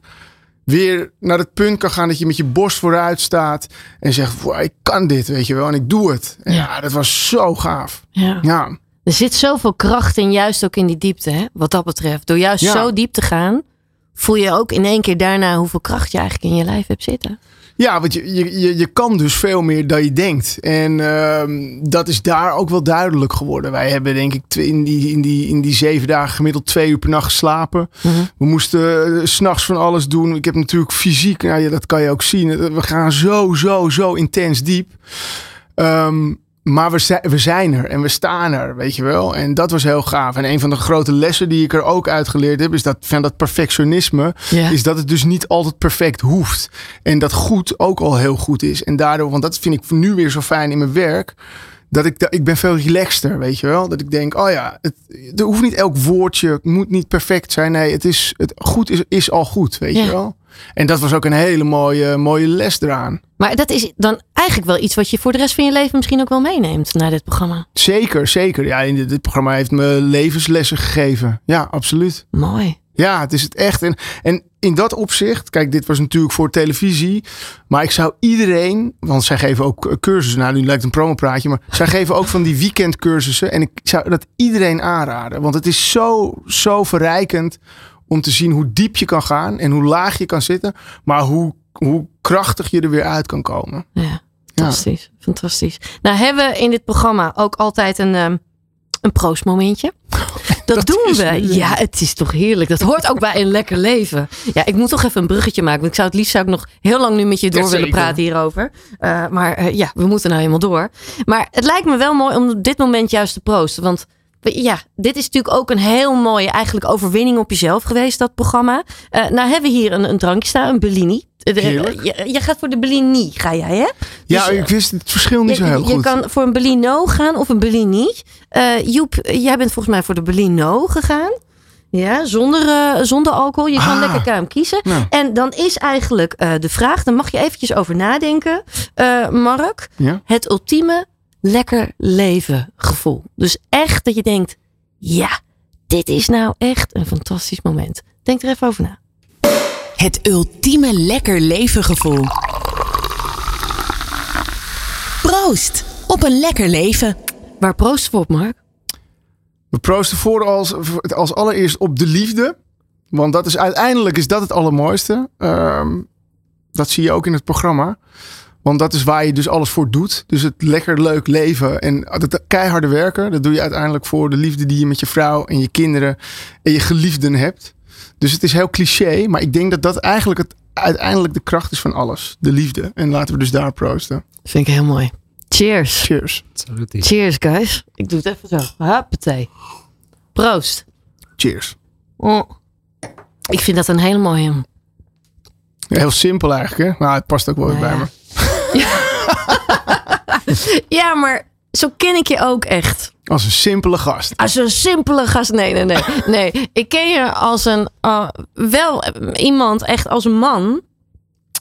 weer naar het punt kan gaan dat je met je borst vooruit staat en zegt, "Wow, ik kan dit, weet je wel, en ik doe het. En ja, dat was zo gaaf. Ja. Ja, Er zit zoveel kracht in, juist ook in die diepte, hè? wat dat betreft. Door juist Ja. zo diep te gaan, voel je ook in één keer daarna hoeveel kracht je eigenlijk in je lijf hebt zitten. Ja want je, je, je, je kan dus veel meer dan je denkt. En ehm, dat is daar ook wel duidelijk geworden. Wij hebben denk ik in die, in die, in die zeven dagen gemiddeld twee uur per nacht geslapen. We moesten uh, s'nachts van alles doen. Ik heb natuurlijk fysiek, nou ja, dat kan je ook zien. We gaan zo, zo, zo intens diep. Ehm, maar we zijn, we zijn er en we staan er, weet je wel. En dat was heel gaaf. En een van de grote lessen die ik er ook uitgeleerd heb, is dat van dat perfectionisme, is dat het dus niet altijd perfect hoeft. En dat goed ook al heel goed is. En daardoor, want dat vind ik nu weer zo fijn in mijn werk. Dat ik, ik ben veel relaxter, weet je wel. Dat ik denk, oh ja, het, er hoeft niet elk woordje, moet niet perfect zijn. Nee, het is, het goed is, is al goed, weet Ja. je wel. En dat was ook een hele mooie, mooie les eraan. Maar dat is dan eigenlijk wel iets wat je voor de rest van je leven misschien ook wel meeneemt naar dit programma. Zeker, zeker. Ja, dit programma heeft me levenslessen gegeven. Ja, absoluut. Mooi. Ja, het is het echt. En, en in dat opzicht, kijk, dit was natuurlijk voor televisie. Maar ik zou iedereen, want zij geven ook eh, cursussen. Nou, nu lijkt het een promopraatje, maar zij geven ook van die weekendcursussen. En ik zou dat iedereen aanraden. Want het is zo, zo verrijkend om te zien hoe diep je kan gaan en hoe laag je kan zitten. Maar hoe, hoe krachtig je er weer uit kan komen. Ja, fantastisch. Fantastisch. Nou hebben we in dit programma ook altijd een, ehm, een proostmomentje. [LAUGHS] Dat, doen we. Ja, het is toch heerlijk. Dat hoort ook bij een lekker leven. Ja, ik moet toch even een bruggetje maken. Want ik zou het liefst zou ik nog heel lang nu met je door Ja, willen zeker. praten hierover. Eh, maar eh, ja, we moeten nou helemaal door. Maar het lijkt me wel mooi om op dit moment juist te proosten. Want ja, dit is natuurlijk ook een heel mooie eigenlijk overwinning op jezelf geweest, dat programma. Eh, nou hebben we hier een, een drankje staan, een Bellini. Eh, Heerlijk. je, je gaat voor de Bellini, ga jij hè? Ja, Dus, ik wist het verschil niet je, zo heel je goed. kan voor een Bellino gaan of een Bellini. Eh Joep, jij bent volgens mij voor de Bellino gegaan. Ja, zonder, eh, zonder alcohol. Je kan Ah. lekker kuim kiezen. Nou. En dan is eigenlijk eh, de vraag, daar mag je eventjes over nadenken, eh, Mark. Ja? Het ultieme lekker leven gevoel. Dus echt dat je denkt, ja, dit is nou echt een fantastisch moment. Denk er even over na. Het ultieme lekker leven gevoel. Proost op een lekker leven. Waar proosten we op, Mark? We proosten voor als, als allereerst op de liefde. Want dat is uiteindelijk is dat het allermooiste. Ehm, dat zie je ook in het programma. Want dat is waar je dus alles voor doet. Dus het lekker leuk leven en het keiharde werken. Dat doe je uiteindelijk voor de liefde die je met je vrouw en je kinderen en je geliefden hebt. Dus het is heel cliché. Maar ik denk dat dat eigenlijk het, uiteindelijk de kracht is van alles. De liefde. En laten we dus daar proosten. Vind ik heel mooi. Cheers. Cheers. Cheers, guys. Ik doe het even zo. Huppatee. Proost. Cheers. Oh. Ik vind dat een hele mooie. Heel simpel eigenlijk hè. Maar het past ook wel weer Nou bij ja. me. [LAUGHS] Ja, maar zo ken ik je ook echt. Als een simpele gast. Als een simpele gast. Nee, nee, nee. [LAUGHS] Nee, ik ken je als een. uh, wel iemand, echt als een man.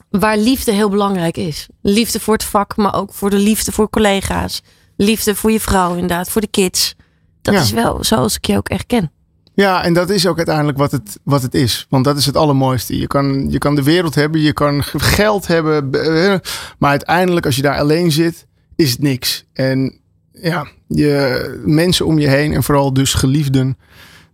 Waar liefde heel belangrijk is. Liefde voor het vak, maar ook voor de liefde voor collega's. Liefde voor je vrouw, inderdaad, voor de kids. Dat Ja. is wel zoals ik je ook echt ken. Ja, en dat is ook uiteindelijk wat het, wat het is. Want dat is het allermooiste. Je kan, je kan de wereld hebben, je kan geld hebben. eh, Maar uiteindelijk, als je daar alleen zit, is het niks. En ja, je, mensen om je heen en vooral dus geliefden,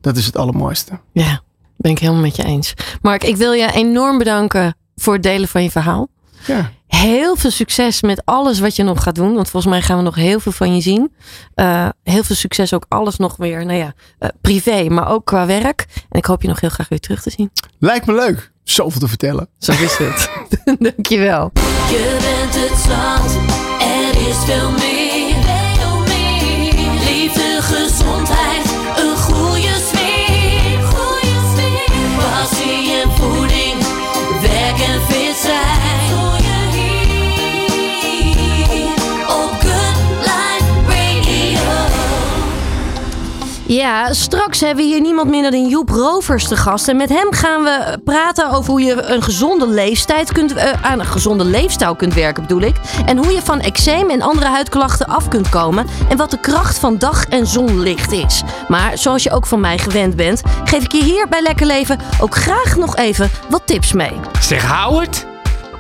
dat is het allermooiste. Ja, ben ik helemaal met je eens. Mark, ik wil je enorm bedanken voor het delen van je verhaal. Ja. Heel veel succes met alles wat je nog gaat doen. Want volgens mij gaan we nog heel veel van je zien. Eh, heel veel succes ook alles nog weer, nou ja, eh, privé, maar ook qua werk. En ik hoop je nog heel graag weer terug te zien. Lijkt me leuk. Zoveel te vertellen. Zo is het. [LAUGHS] Dankjewel. Je bent het zand, er is veel meer. Veel meer. Liefde, gezondheid, Ja, straks hebben we hier niemand minder dan Joep Rovers te gast. En met hem gaan we praten over hoe je een gezonde leeftijd kunt, eh, aan een gezonde leefstijl kunt werken, bedoel ik. En hoe je van eczeem en andere huidklachten af kunt komen. En wat de kracht van dag- en zonlicht is. Maar zoals je ook van mij gewend bent, geef ik je hier bij Lekker Leven ook graag nog even wat tips mee. Zeg Howard,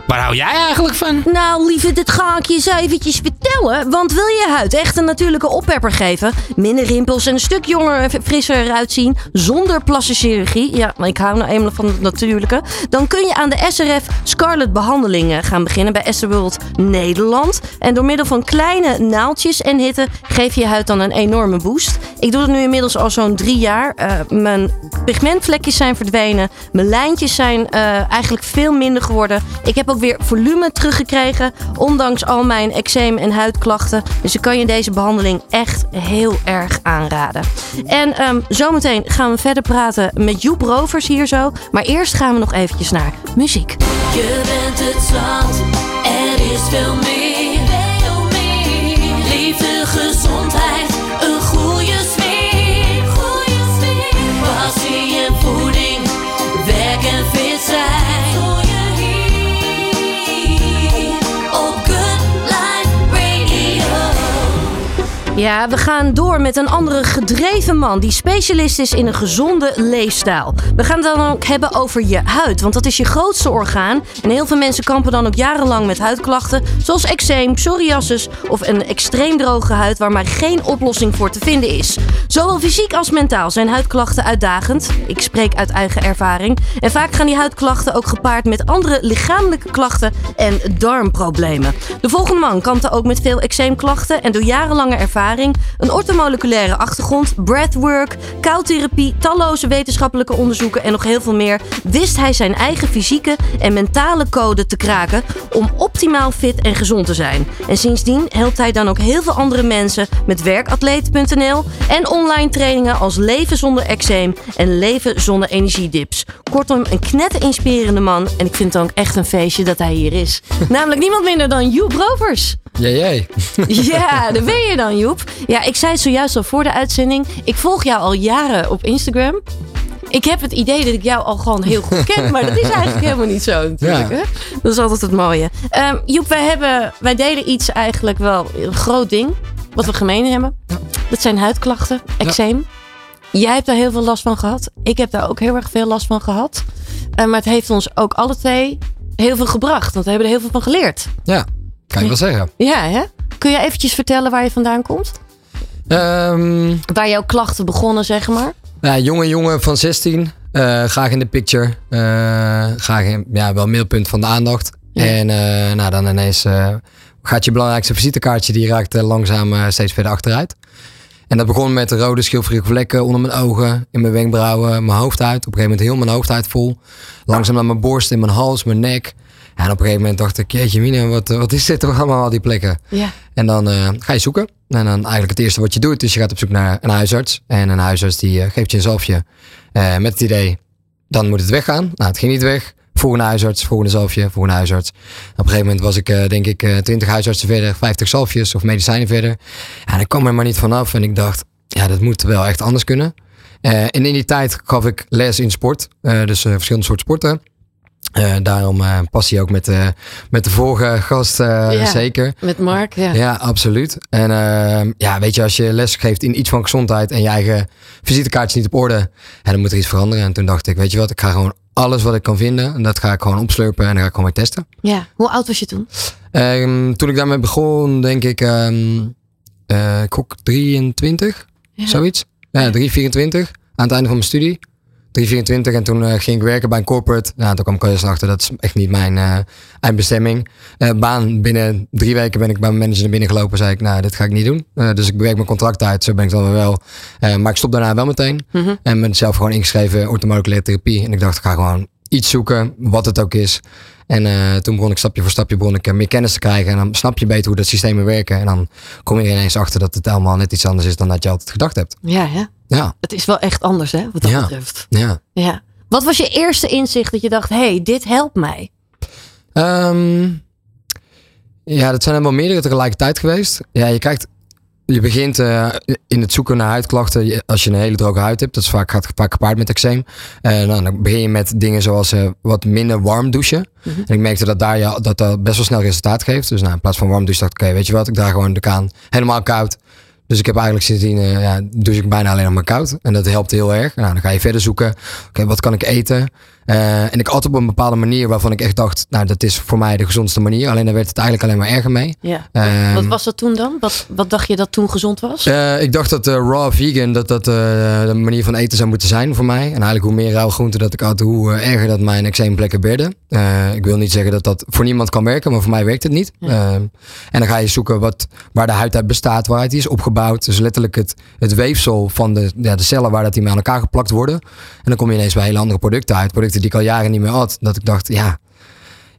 waar hou jij eigenlijk van? Nou, lieve, dit ga ik je eens eventjes vertellen. Want wil je huid echt een natuurlijke oppepper geven, minder rimpels en een stuk jonger en frisser eruit zien, zonder plastische chirurgie, ja, maar ik hou nou eenmaal van het natuurlijke, dan kun je aan de SRF Scarlet behandelingen gaan beginnen bij Esther Nederland. En door middel van kleine naaldjes en hitte geef je huid dan een enorme boost. Ik doe het nu inmiddels al zo'n drie jaar. Eh, mijn pigmentvlekjes zijn verdwenen. Mijn lijntjes zijn eh, eigenlijk veel minder geworden. Ik heb ook weer volume teruggekregen. Ondanks al mijn eczeem en huidklachten. Dus ik kan je deze behandeling echt heel erg aanraden. En ehm, zometeen gaan we verder praten met Joep Rovers hier zo. Maar eerst gaan we nog eventjes naar muziek. Je bent het er is. Veel meer. Liefde, gezondheid, Ja, we gaan door met een andere gedreven man die specialist is in een gezonde leefstijl. We gaan het dan ook hebben over je huid, want dat is je grootste orgaan. En heel veel mensen kampen dan ook jarenlang met huidklachten, zoals eczeem, psoriasis of een extreem droge huid waar maar geen oplossing voor te vinden is. Zowel fysiek als mentaal zijn huidklachten uitdagend. Ik spreek uit eigen ervaring. En vaak gaan die huidklachten ook gepaard met andere lichamelijke klachten en darmproblemen. De volgende man kampte ook met veel eczeemklachten en door jarenlange ervaring, een ortomoleculaire achtergrond, breathwork, koudtherapie, talloze wetenschappelijke onderzoeken en nog heel veel meer, wist hij zijn eigen fysieke en mentale code te kraken om optimaal fit en gezond te zijn. En sindsdien helpt hij dan ook heel veel andere mensen met werkatleet.nl en online trainingen als Leven zonder eczeem en Leven zonder energiedips. Kortom, een knetter inspirerende man en ik vind het ook echt een feestje dat hij hier is. [LAUGHS] Namelijk niemand minder dan Joep Rovers. Jee, jee. Ja, daar ben je dan, Joep. Ja, ik zei het zojuist al voor de uitzending. Ik volg jou al jaren op Instagram. Ik heb het idee dat ik jou al gewoon heel goed ken, maar dat is eigenlijk helemaal niet zo natuurlijk. Ja. Hè? Dat is altijd het mooie. Ehm, Joep, wij, hebben, wij delen iets eigenlijk wel een groot ding, wat we gemeen hebben. Dat zijn huidklachten, eczeem. Jij hebt daar heel veel last van gehad. Ik heb daar ook heel erg veel last van gehad. Eh, maar het heeft ons ook alle twee heel veel gebracht, want we hebben er heel veel van geleerd. Ja, kan je wel zeggen. Ja, hè? Kun je eventjes vertellen waar je vandaan komt? Ehm, Waar jouw klachten begonnen, zeg maar? ja, jonge jongen van 16. eh, graag in de picture. eh, graag in, ja, wel middelpunt van de aandacht. En eh, nou, dan ineens gaat je belangrijkste visitekaartje, die raakt langzaam steeds verder achteruit. En dat begon met rode schilferige vlekken onder mijn ogen, in mijn wenkbrauwen, mijn hoofdhuid. Op een gegeven moment heel mijn hoofdhuid vol. Langzaam naar mijn borst, in mijn hals, mijn nek. En op een gegeven moment dacht ik, jeetje mine, wat, wat is dit toch allemaal, al die plekken? Ja. En dan eh, ga je zoeken. En dan eigenlijk het eerste wat je doet, is je gaat op zoek naar een huisarts. En een huisarts die eh, geeft je een zalfje eh, met het idee, dan moet het weggaan. Nou, het ging niet weg. volgende huisarts, volgende zalfje, volgende huisarts. Op een gegeven moment was ik eh, denk ik eh 20 huisartsen verder, 50 zalfjes of medicijnen verder. En ik kwam er maar niet vanaf en ik dacht, ja, dat moet wel echt anders kunnen. Eh, en in die tijd gaf ik les in sport, eh, dus eh, verschillende soorten sporten. Eh, daarom eh, passie ook met, de met de vorige gast eh, Ja, zeker. Met Mark, ja. Ja, absoluut. En ehm, ja, weet je, als je les geeft in iets van gezondheid en je eigen visitekaartje niet op orde, ja, dan moet er iets veranderen. En toen dacht ik, weet je wat, ik ga gewoon alles wat ik kan vinden, en dat ga ik gewoon opslurpen en dan ga ik gewoon weer testen. Ja. Hoe oud was je toen? Ehm, toen ik daarmee begon, denk ik, ehm eh, ik gok 23, Ja. zoiets. Ja, 3, 24 aan het einde van mijn studie. 3, 24 en toen eh, ging ik werken bij een corporate. Nou, toen kwam ik al eens achter, dat is echt niet mijn eh, eindbestemming. Eh, baan, binnen drie weken ben ik bij mijn manager naar binnen gelopen. Zei ik, nou, dit ga ik niet doen. Dus ik bewerk mijn contract uit, zo ben ik dan wel. Maar ik stop daarna wel meteen. Mhm. En ben zelf gewoon ingeschreven in orthomoleculaire therapie. En ik dacht, ik ga gewoon iets zoeken, wat het ook is. En toen begon ik stapje voor stapje begon ik, meer kennis te krijgen. En dan snap je beter hoe dat systemen werken. En dan kom je ineens achter dat het allemaal net iets anders is dan dat je altijd gedacht hebt. Ja, hè? Ja, Het is wel echt anders, hè, wat dat Ja. betreft. ja. Ja. Wat was je eerste inzicht dat je dacht, hé, hey, dit helpt mij? Ehm, ja, dat zijn er wel meerdere tegelijkertijd geweest. Ja, je kijkt, je begint eh, in het zoeken naar huidklachten. Als je een hele droge huid hebt, dat is vaak, gaat vaak gepaard met eczeem. Nou, dan begin je met dingen zoals eh, wat minder warm douchen. Mhm. En ik merkte dat daar ja, dat, dat best wel snel resultaat geeft. Dus nou, in plaats van warm douchen dacht ik, oké, weet je wat, ik draag gewoon de kaan helemaal koud. Dus ik heb eigenlijk sindsdien, eh ja, douche ik bijna alleen nog maar koud. En dat helpt heel erg. Nou, dan ga je verder zoeken. Oké, wat kan ik eten? Eh, en ik at op een bepaalde manier waarvan ik echt dacht, nou, dat is voor mij de gezondste manier. Alleen daar werd het eigenlijk alleen maar erger mee. Ja. Ehm, wat was dat toen dan? Wat, wat dacht je dat toen gezond was? eh, ik dacht dat eh, raw vegan dat dat de manier van eten zou moeten zijn voor mij. En eigenlijk hoe meer rauw groente dat ik at, hoe erger dat mijn eczeemplekken werden. Ik wil niet zeggen dat dat voor niemand kan werken, maar voor mij werkt het niet. Eh, en dan ga je zoeken wat, waar de huid uit bestaat, waaruit die is opgebouwd. Dus letterlijk het, het weefsel van de, ja, de cellen waar dat die met aan elkaar geplakt worden. En dan kom je ineens bij hele andere producten uit. Producten die ik al jaren niet meer had. Dat ik dacht, ja,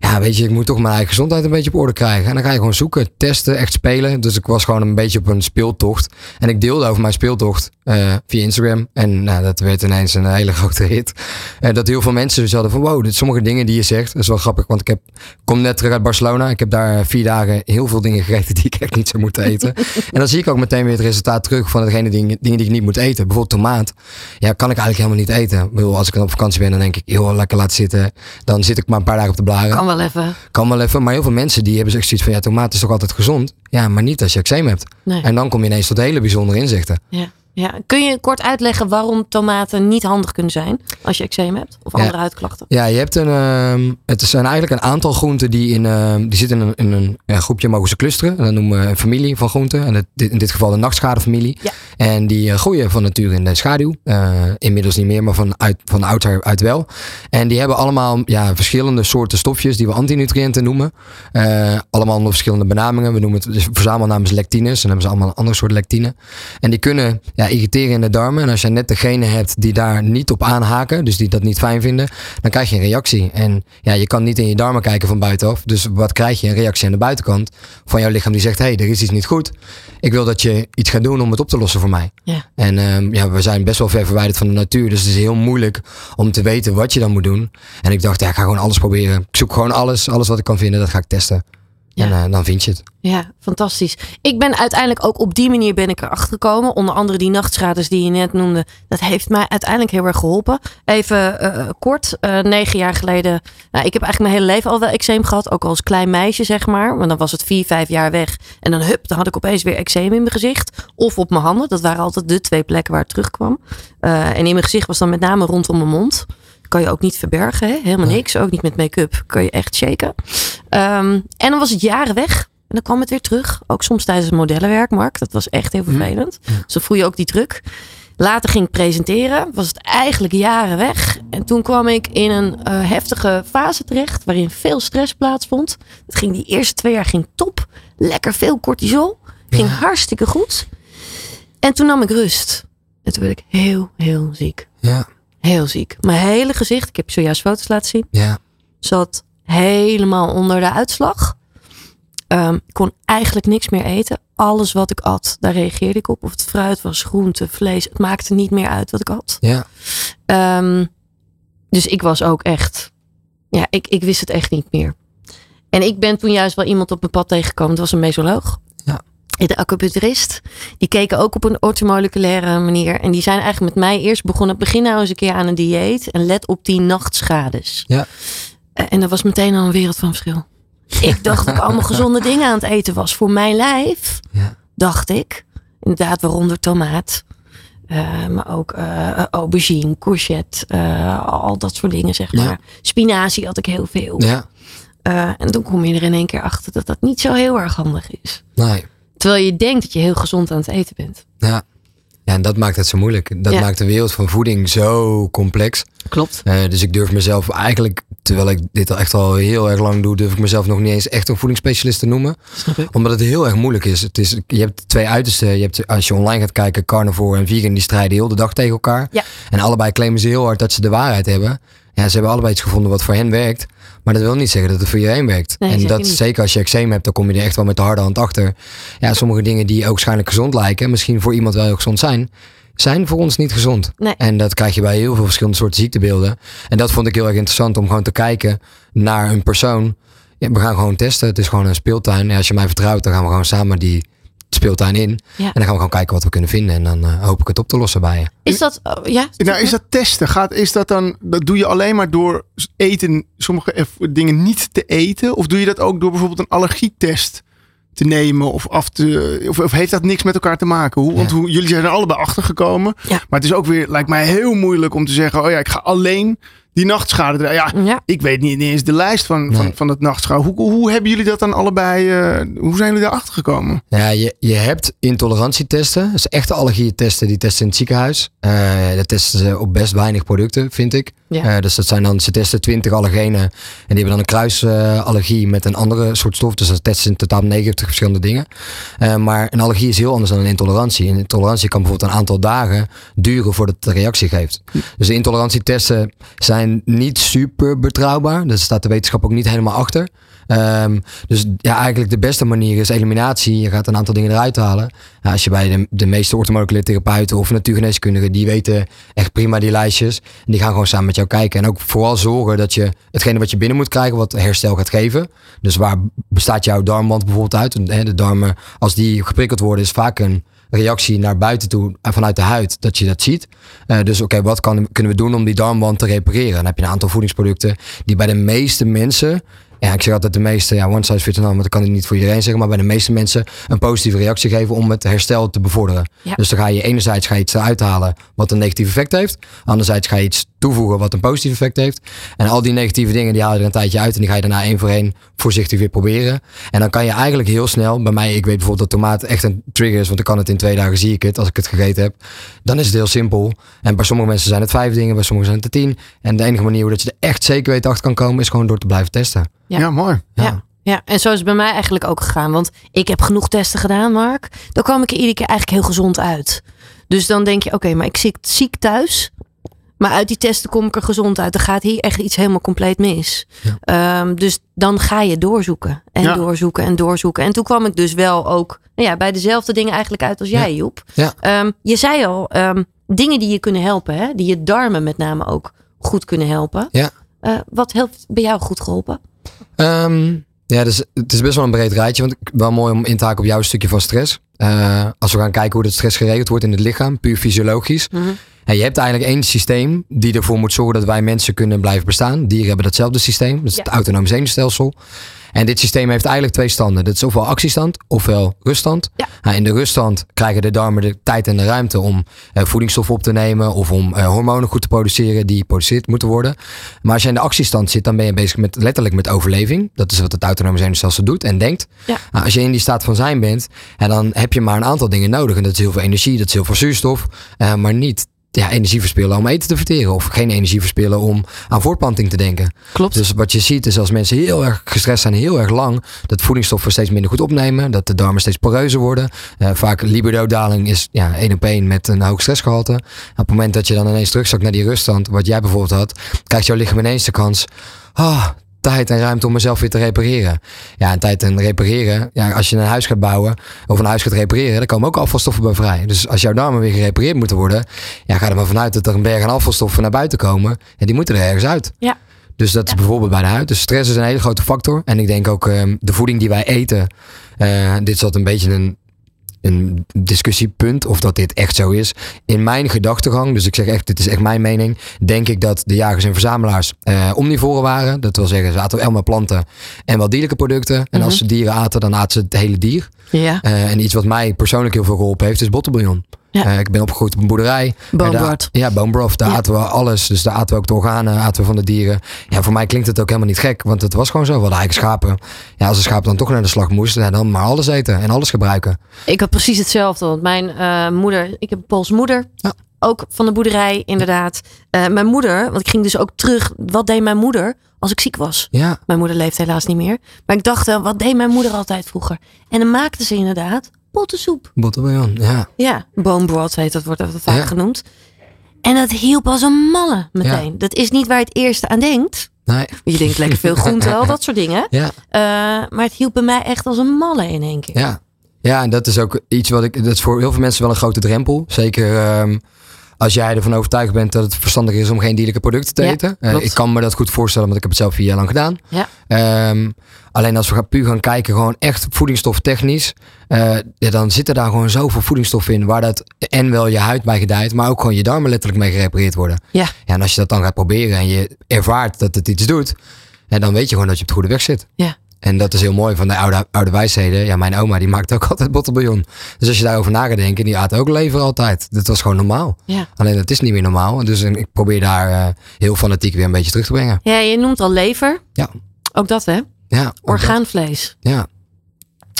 ja, weet je, ik moet toch mijn eigen gezondheid een beetje op orde krijgen. En dan ga je gewoon zoeken, testen, echt spelen. Dus ik was gewoon een beetje op een speeltocht. En ik deelde over mijn speeltocht eh, via Instagram. En nou, dat werd ineens een hele grote hit. En dat heel veel mensen dus hadden van, wow, dit sommige dingen die je zegt. Dat is wel grappig, want ik heb, kom net terug uit Barcelona. Ik heb daar vier dagen heel veel dingen gegeten die ik echt niet zou moeten eten. [LAUGHS] en dan zie ik ook meteen weer het resultaat terug van degene dingen, dingen die ik niet moet eten. Bijvoorbeeld tomaat. Ja, kan ik eigenlijk helemaal niet eten. Ik bedoel, als ik dan op vakantie ben, dan denk ik, heel lekker laten zitten. Dan zit ik maar een paar dagen op de blaren. Wel even. Kan wel even, maar heel veel mensen die hebben echt zoiets van ja, tomaat is toch altijd gezond? Ja, maar niet als je eczeem hebt. Nee. En dan kom je ineens tot hele bijzondere inzichten. Ja. Ja. Kun je kort uitleggen waarom tomaten niet handig kunnen zijn als je eczeem hebt of andere Ja. huidklachten? Ja, je hebt een. ehm, het zijn eigenlijk een aantal groenten die in. ehm, die zitten in een, in een groepje mogen ze clusteren. En dat noemen we een familie van groenten. En het, in dit geval de nachtschadefamilie. Ja. En die eh, groeien van nature in de schaduw. Eh, inmiddels niet meer, maar van, uit, van oudsher uit wel. En die hebben allemaal ja, verschillende soorten stofjes die we antinutriënten noemen. Eh, allemaal onder verschillende benamingen. We noemen het dus verzamelnaam is lectines. En dan hebben ze allemaal een andere soort lectine. En die kunnen ja, irriteren in de darmen. En als je net degene hebt die daar niet op aanhaken, dus die dat niet fijn vinden, dan krijg je een reactie. En ja, je kan niet in je darmen kijken van buitenaf. Dus wat krijg je? Een reactie aan de buitenkant van jouw lichaam die zegt: hé, hey, er is iets niet goed. Ik wil dat je iets gaat doen om het op te lossen voor mij. Ja. En ehm, ja, we zijn best wel ver verwijderd van de natuur. Dus het is heel moeilijk om te weten wat je dan moet doen. En ik dacht, ja, ik ga gewoon alles proberen. Ik zoek gewoon alles. Alles wat ik kan vinden, dat ga ik testen. En eh, dan vind je het. Ja, fantastisch. Ik ben uiteindelijk ook op die manier ben ik erachter gekomen. Onder andere die nachtschades die je net noemde. Dat heeft mij uiteindelijk heel erg geholpen. Even eh, kort, eh, negen jaar geleden. Nou, ik heb eigenlijk mijn hele leven al wel eczeem gehad. Ook al als klein meisje, zeg maar. Maar dan was het vier, vijf jaar weg. En dan hup, dan had ik opeens weer eczeem in mijn gezicht. Of op mijn handen. Dat waren altijd de twee plekken waar het terugkwam. En in mijn gezicht was dan met name rondom mijn mond. Kan je ook niet verbergen, hè? helemaal niks. Ook niet met make-up. Kan je echt shaken. Ehm, en dan was het jaren weg. En dan kwam het weer terug. Ook soms tijdens het modellenwerk, Mark. Dat was echt heel vervelend. Dus dan voel je ook die druk. Later ging ik presenteren. Was het eigenlijk jaren weg. En toen kwam ik in een eh, heftige fase terecht. Waarin veel stress plaatsvond. Het ging die eerste twee jaar ging top. Lekker veel cortisol. Ging hartstikke goed. En toen nam ik rust. En toen werd ik heel, heel ziek. Ja. Heel ziek. Mijn hele gezicht, ik heb zojuist foto's laten zien, Ja. zat helemaal onder de uitslag. Ehm, ik kon eigenlijk niks meer eten. Alles wat ik at, daar reageerde ik op. Of het fruit was, groente, vlees. Het maakte niet meer uit wat ik at. Ja. Ehm, dus ik was ook echt Ja, ik, ik wist het echt niet meer. En ik ben toen juist wel iemand op mijn pad tegengekomen. Dat was een mesoloog. Ja. De acupuncturist. Die keken ook op een ortomoleculaire manier. En die zijn eigenlijk met mij eerst begonnen. Begin nou eens een keer aan een dieet. En let op die nachtschades. Ja. Eh, En dat was meteen al een wereld van verschil. Ik dacht dat ik allemaal gezonde dingen aan het eten was. Voor mijn lijf, Ja. dacht ik. Inderdaad, waaronder tomaat. Eh, maar ook eh, aubergine, courgette. al dat soort dingen, zeg Ja. maar. Spinazie had ik heel veel. Ja. En toen kom je er in één keer achter dat dat niet zo heel erg handig is. Nee. Terwijl je denkt dat je heel gezond aan het eten bent. Ja. Ja, en dat maakt het zo moeilijk. Dat Ja. maakt de wereld van voeding zo complex. Klopt. Eh, dus ik durf mezelf eigenlijk, terwijl ik dit al echt al heel erg lang doe, durf ik mezelf nog niet eens echt een voedingsspecialist te noemen. Omdat het heel erg moeilijk is. Het is je hebt twee uitersten. Je hebt, als je online gaat kijken, carnivore en vegan, die strijden heel de dag tegen elkaar. Ja. En allebei claimen ze heel hard dat ze de waarheid hebben. Ja, ze hebben allebei iets gevonden wat voor hen werkt. Maar dat wil niet zeggen dat het voor iedereen werkt. Nee, en zeker dat niet. zeker als je eczeem hebt, dan kom je er echt wel met de harde hand achter. Ja, sommige dingen die ook waarschijnlijk gezond lijken, misschien voor iemand wel heel gezond zijn, zijn voor ons niet gezond. Nee. En dat krijg je bij heel veel verschillende soorten ziektebeelden. En dat vond ik heel erg interessant om gewoon te kijken naar een persoon. Ja, we gaan gewoon testen. Het is gewoon een speeltuin. En als je mij vertrouwt, dan gaan we gewoon samen die speeltuin in. Ja. En dan gaan we gewoon kijken wat we kunnen vinden. En dan eh, hoop ik het op te lossen bij je. Is dat, oh, ja? Nou, is dat testen? Gaat, is dat dan, dat doe je alleen maar door eten, sommige eff- dingen niet te eten? Of doe je dat ook door bijvoorbeeld een allergietest te nemen? Of, af te, of, of heeft dat niks met elkaar te maken? Hoe, Want hoe, jullie zijn er allebei achter gekomen. Ja. Maar het is ook weer, lijkt mij heel moeilijk om te zeggen: oh ja, ik ga alleen die nachtschade. Ja, Ja. ik weet niet eens de lijst van, van, Nee. van het nachtschade. Hoe, hoe hebben jullie dat dan allebei, eh, hoe zijn jullie daarachter gekomen? Ja, je, je hebt intolerantietesten. Dus echte allergieëntesten, die testen in het ziekenhuis. Eh dat testen ze op best weinig producten, vind ik. Ja. Eh, dus dat zijn dan, ze testen 20 allergenen. En die hebben dan een kruisallergie met een andere soort stof. Dus dat testen in totaal 90 verschillende dingen. Eh, maar een allergie is heel anders dan een intolerantie. Een intolerantie kan bijvoorbeeld een aantal dagen duren voordat het reactie geeft. Dus de intolerantietesten zijn niet super betrouwbaar. Daar staat de wetenschap ook niet helemaal achter. Ehm, dus ja, eigenlijk de beste manier is eliminatie. Je gaat een aantal dingen eruit halen. Als je bij de, de meeste orthomoleculaire therapeuten of natuurgeneeskundigen, die weten echt prima die lijstjes. En die gaan gewoon samen met jou kijken. En ook vooral zorgen dat je hetgene wat je binnen moet krijgen, wat herstel gaat geven. Dus waar bestaat jouw darmwand bijvoorbeeld uit? De darmen, als die geprikkeld worden, is vaak een reactie naar buiten toe vanuit de huid dat je dat ziet. Eh, dus oké, wat kan, kunnen we doen om die darmwand te repareren? Dan heb je een aantal voedingsproducten die bij de meeste mensen ja, ik zeg altijd de meeste, ja, one size fits all, want dat kan ik niet voor iedereen zeggen, maar bij de meeste mensen een positieve reactie geven om het herstel te bevorderen. Ja. Dus dan ga je enerzijds ga je iets eruit halen wat een negatief effect heeft, anderzijds ga je iets toevoegen wat een positief effect heeft. En al die negatieve dingen die haal je er een tijdje uit en die ga je daarna één voor één voorzichtig weer proberen. En dan kan je eigenlijk heel snel, bij mij, ik weet bijvoorbeeld dat tomaat echt een trigger is, want ik kan het in twee dagen zie ik het als ik het gegeten heb. Dan is het heel simpel. En bij sommige mensen zijn het vijf dingen, bij sommigen zijn het er tien. En de enige manier hoe dat je er echt zeker weet achter kan komen, is gewoon door te blijven testen. Ja. Ja, mooi. Ja. ja, en zo is het bij mij eigenlijk ook gegaan. Want ik heb genoeg testen gedaan, Mark. Dan kwam ik er iedere keer eigenlijk heel gezond uit. Dus dan denk je, oké, maar ik zit ziek thuis. Maar uit die testen kom ik er gezond uit. Dan gaat hier echt iets helemaal compleet mis. Ehm, dus dan ga je doorzoeken. En Ja. doorzoeken en doorzoeken. En toen kwam ik dus wel ook nou ja, bij dezelfde dingen eigenlijk uit als jij, Joep. Ja. Ehm, je zei al, ehm, dingen die je kunnen helpen. Hè? Die je darmen met name ook goed kunnen helpen. Ja. Eh, wat heeft bij jou goed geholpen? Ja, dus het is best wel een breed rijtje. Want wel mooi om in te haken op jouw stukje van stress. Eh, als we gaan kijken hoe dat stress geregeld wordt in het lichaam, puur fysiologisch. En je hebt eigenlijk één systeem die ervoor moet zorgen dat wij mensen kunnen blijven bestaan. Dieren hebben datzelfde systeem. Dat is het autonome zenuwstelsel. En dit systeem heeft eigenlijk twee standen. Dat is ofwel actiestand ofwel ruststand. Nou, in de ruststand krijgen de darmen de tijd en de ruimte om eh, voedingsstoffen op te nemen of om eh, hormonen goed te produceren die geproduceerd moeten worden. Maar als je in de actiestand zit, dan ben je bezig met letterlijk met overleving. Dat is wat het autonome zenuwstelsel doet en denkt. Ja. Nou, als je in die staat van zijn bent, en dan heb je maar een aantal dingen nodig. En dat is heel veel energie, dat is heel veel zuurstof, eh, maar niet ja, energie verspillen om eten te verteren. Of geen energie verspillen om aan voortplanting te denken. Klopt. Dus wat je ziet is als mensen heel erg gestrest zijn, heel erg lang, dat voedingsstoffen steeds minder goed opnemen. Dat de darmen steeds poreuzer worden. Eh, vaak libido-daling is ja, één op één met een hoog stressgehalte. Op het moment dat je dan ineens terugzakt naar die ruststand, wat jij bijvoorbeeld had, krijgt jouw lichaam ineens de kans. Ah, tijd en ruimte om mezelf weer te repareren. Ja, en tijd en repareren. Ja, als je een huis gaat bouwen of een huis gaat repareren, dan komen ook afvalstoffen bij vrij. Dus als jouw darmen weer gerepareerd moeten worden, ja, ga er maar vanuit dat er een berg aan afvalstoffen naar buiten komen. En die moeten er ergens uit. Ja. Dus dat is bijvoorbeeld bij de huid. Dus stress is een hele grote factor. En ik denk ook ehm, de voeding die wij eten. eh, dit altijd een beetje een, een discussiepunt of dat dit echt zo is. In mijn gedachtegang, dus ik zeg echt, dit is echt mijn mening. Denk ik dat de jagers en verzamelaars eh, omnivoren waren. Dat wil zeggen, ze aten wel maar planten en wel dierlijke producten. En als Mhm. ze dieren aten, dan aten ze het hele dier. Ja. Eh, en iets wat mij persoonlijk heel veel geholpen heeft, is bottenbouillon. Ja. Eh, ik ben opgegroeid op een boerderij. Ja, bone broth. Daar Ja. aten we alles. Dus daar aten we ook de organen, aten we van de dieren. Ja, voor mij klinkt het ook helemaal niet gek. Want het was gewoon zo. We hadden eigenlijk schapen. Ja, als een schaap dan toch naar de slag moest, dan maar alles eten en alles gebruiken. Ik had precies hetzelfde. Want mijn eh, moeder, ik heb een Poolse moeder. Ook van de boerderij, inderdaad. Eh, mijn moeder, want ik ging dus ook terug. Wat deed mijn moeder als ik ziek was? Ja. Mijn moeder leeft helaas niet meer. Maar ik dacht wel, wat deed mijn moeder altijd vroeger? En dan maakte ze inderdaad bottensoep. Bottenbouillon, ja. Ja, bone broth heet dat, wordt dat vaak Ja. genoemd. En dat hielp als een malle meteen. Dat is niet waar je het eerste aan denkt. Nee. Je denkt lekker veel groente, [LAUGHS] al dat soort dingen. Ja. Eh, maar het hielp bij mij echt als een malle in één keer. Ja. ja, en dat is ook iets wat ik. Dat is voor heel veel mensen wel een grote drempel. Zeker ehm, als jij ervan overtuigd bent dat het verstandig is om geen dierlijke producten te Ja, eten. Eh, ik kan me dat goed voorstellen, want ik heb het zelf vier jaar lang gedaan. Ja. Ehm, alleen als we gaan, puur gaan kijken, gewoon echt voedingsstoftechnisch. eh ja, dan zitten daar gewoon zoveel voedingsstoffen in. Waar dat en wel je huid bij gedijt, maar ook gewoon je darmen letterlijk mee gerepareerd worden. Ja. ja en als je dat dan gaat proberen en je ervaart dat het iets doet, dan weet je gewoon dat je op de goede weg zit. Ja. En dat is heel mooi van de oude, oude wijsheden. Ja, mijn oma die maakt ook [LAUGHS] altijd bottenbouillon. Dus als je daarover na gaat denken, die aten ook lever altijd. Dat was gewoon normaal. Ja. Alleen dat is niet meer normaal. Dus ik probeer daar eh, heel fanatiek weer een beetje terug te brengen. Ja, je noemt al lever. Ja. Ook dat hè? Ja, Orgaanvlees. dat. Ja.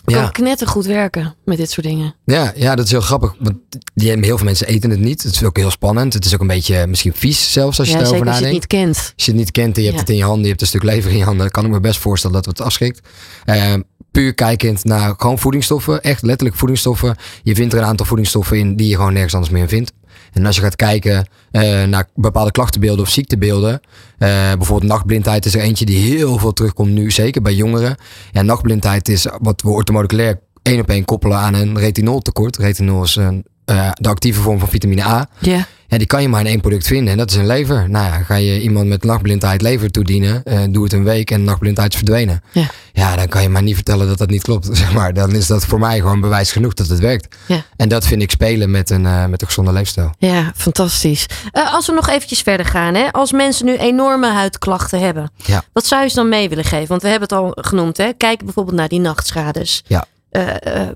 Kan Ja. knettergoed werken met dit soort dingen. Ja, ja, dat is heel grappig. Want die, heel veel mensen eten het niet. Het is ook heel spannend. Het is ook een beetje misschien vies zelfs als je ja, erover zeker als je het nadenkt. niet kent. Als je het niet kent en je hebt het in je handen, je hebt een stuk lever in je handen, kan ik me best voorstellen dat het afschrikt. Eh, puur kijkend naar gewoon voedingsstoffen, echt letterlijk voedingsstoffen. Je vindt er een aantal voedingsstoffen in die je gewoon nergens anders meer in vindt. En als je gaat kijken eh, naar bepaalde klachtenbeelden of ziektebeelden, eh, bijvoorbeeld nachtblindheid is er eentje die heel veel terugkomt nu, zeker bij jongeren. Ja, nachtblindheid is wat we orthomoleculair één op één koppelen aan een retinoltekort. Retinol is een, eh, de actieve vorm van vitamine A. Ja. Ja, die kan je maar in één product vinden en dat is een lever. Nou ja, ga je iemand met nachtblindheid lever toedienen, eh, doe het een week en nachtblindheid is verdwenen. Ja. ja, dan kan je maar niet vertellen dat dat niet klopt. [LAUGHS] Zeg maar. Dan is dat voor mij gewoon bewijs genoeg dat het werkt. Ja. En dat vind ik spelen met een, eh, met een gezonde leefstijl. Ja, fantastisch. Als we nog eventjes verder gaan. Hè? Als mensen nu enorme huidklachten hebben. Ja. Wat zou je ze dan mee willen geven? Want we hebben het al genoemd. Hè? Kijk bijvoorbeeld naar die nachtschades. Ja.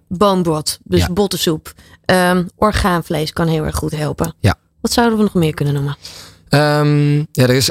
Broth, dus Ja. bottensoep. Ehm, orgaanvlees kan heel erg goed helpen. Ja. Wat zouden we nog meer kunnen noemen? Ehm, ja, er is.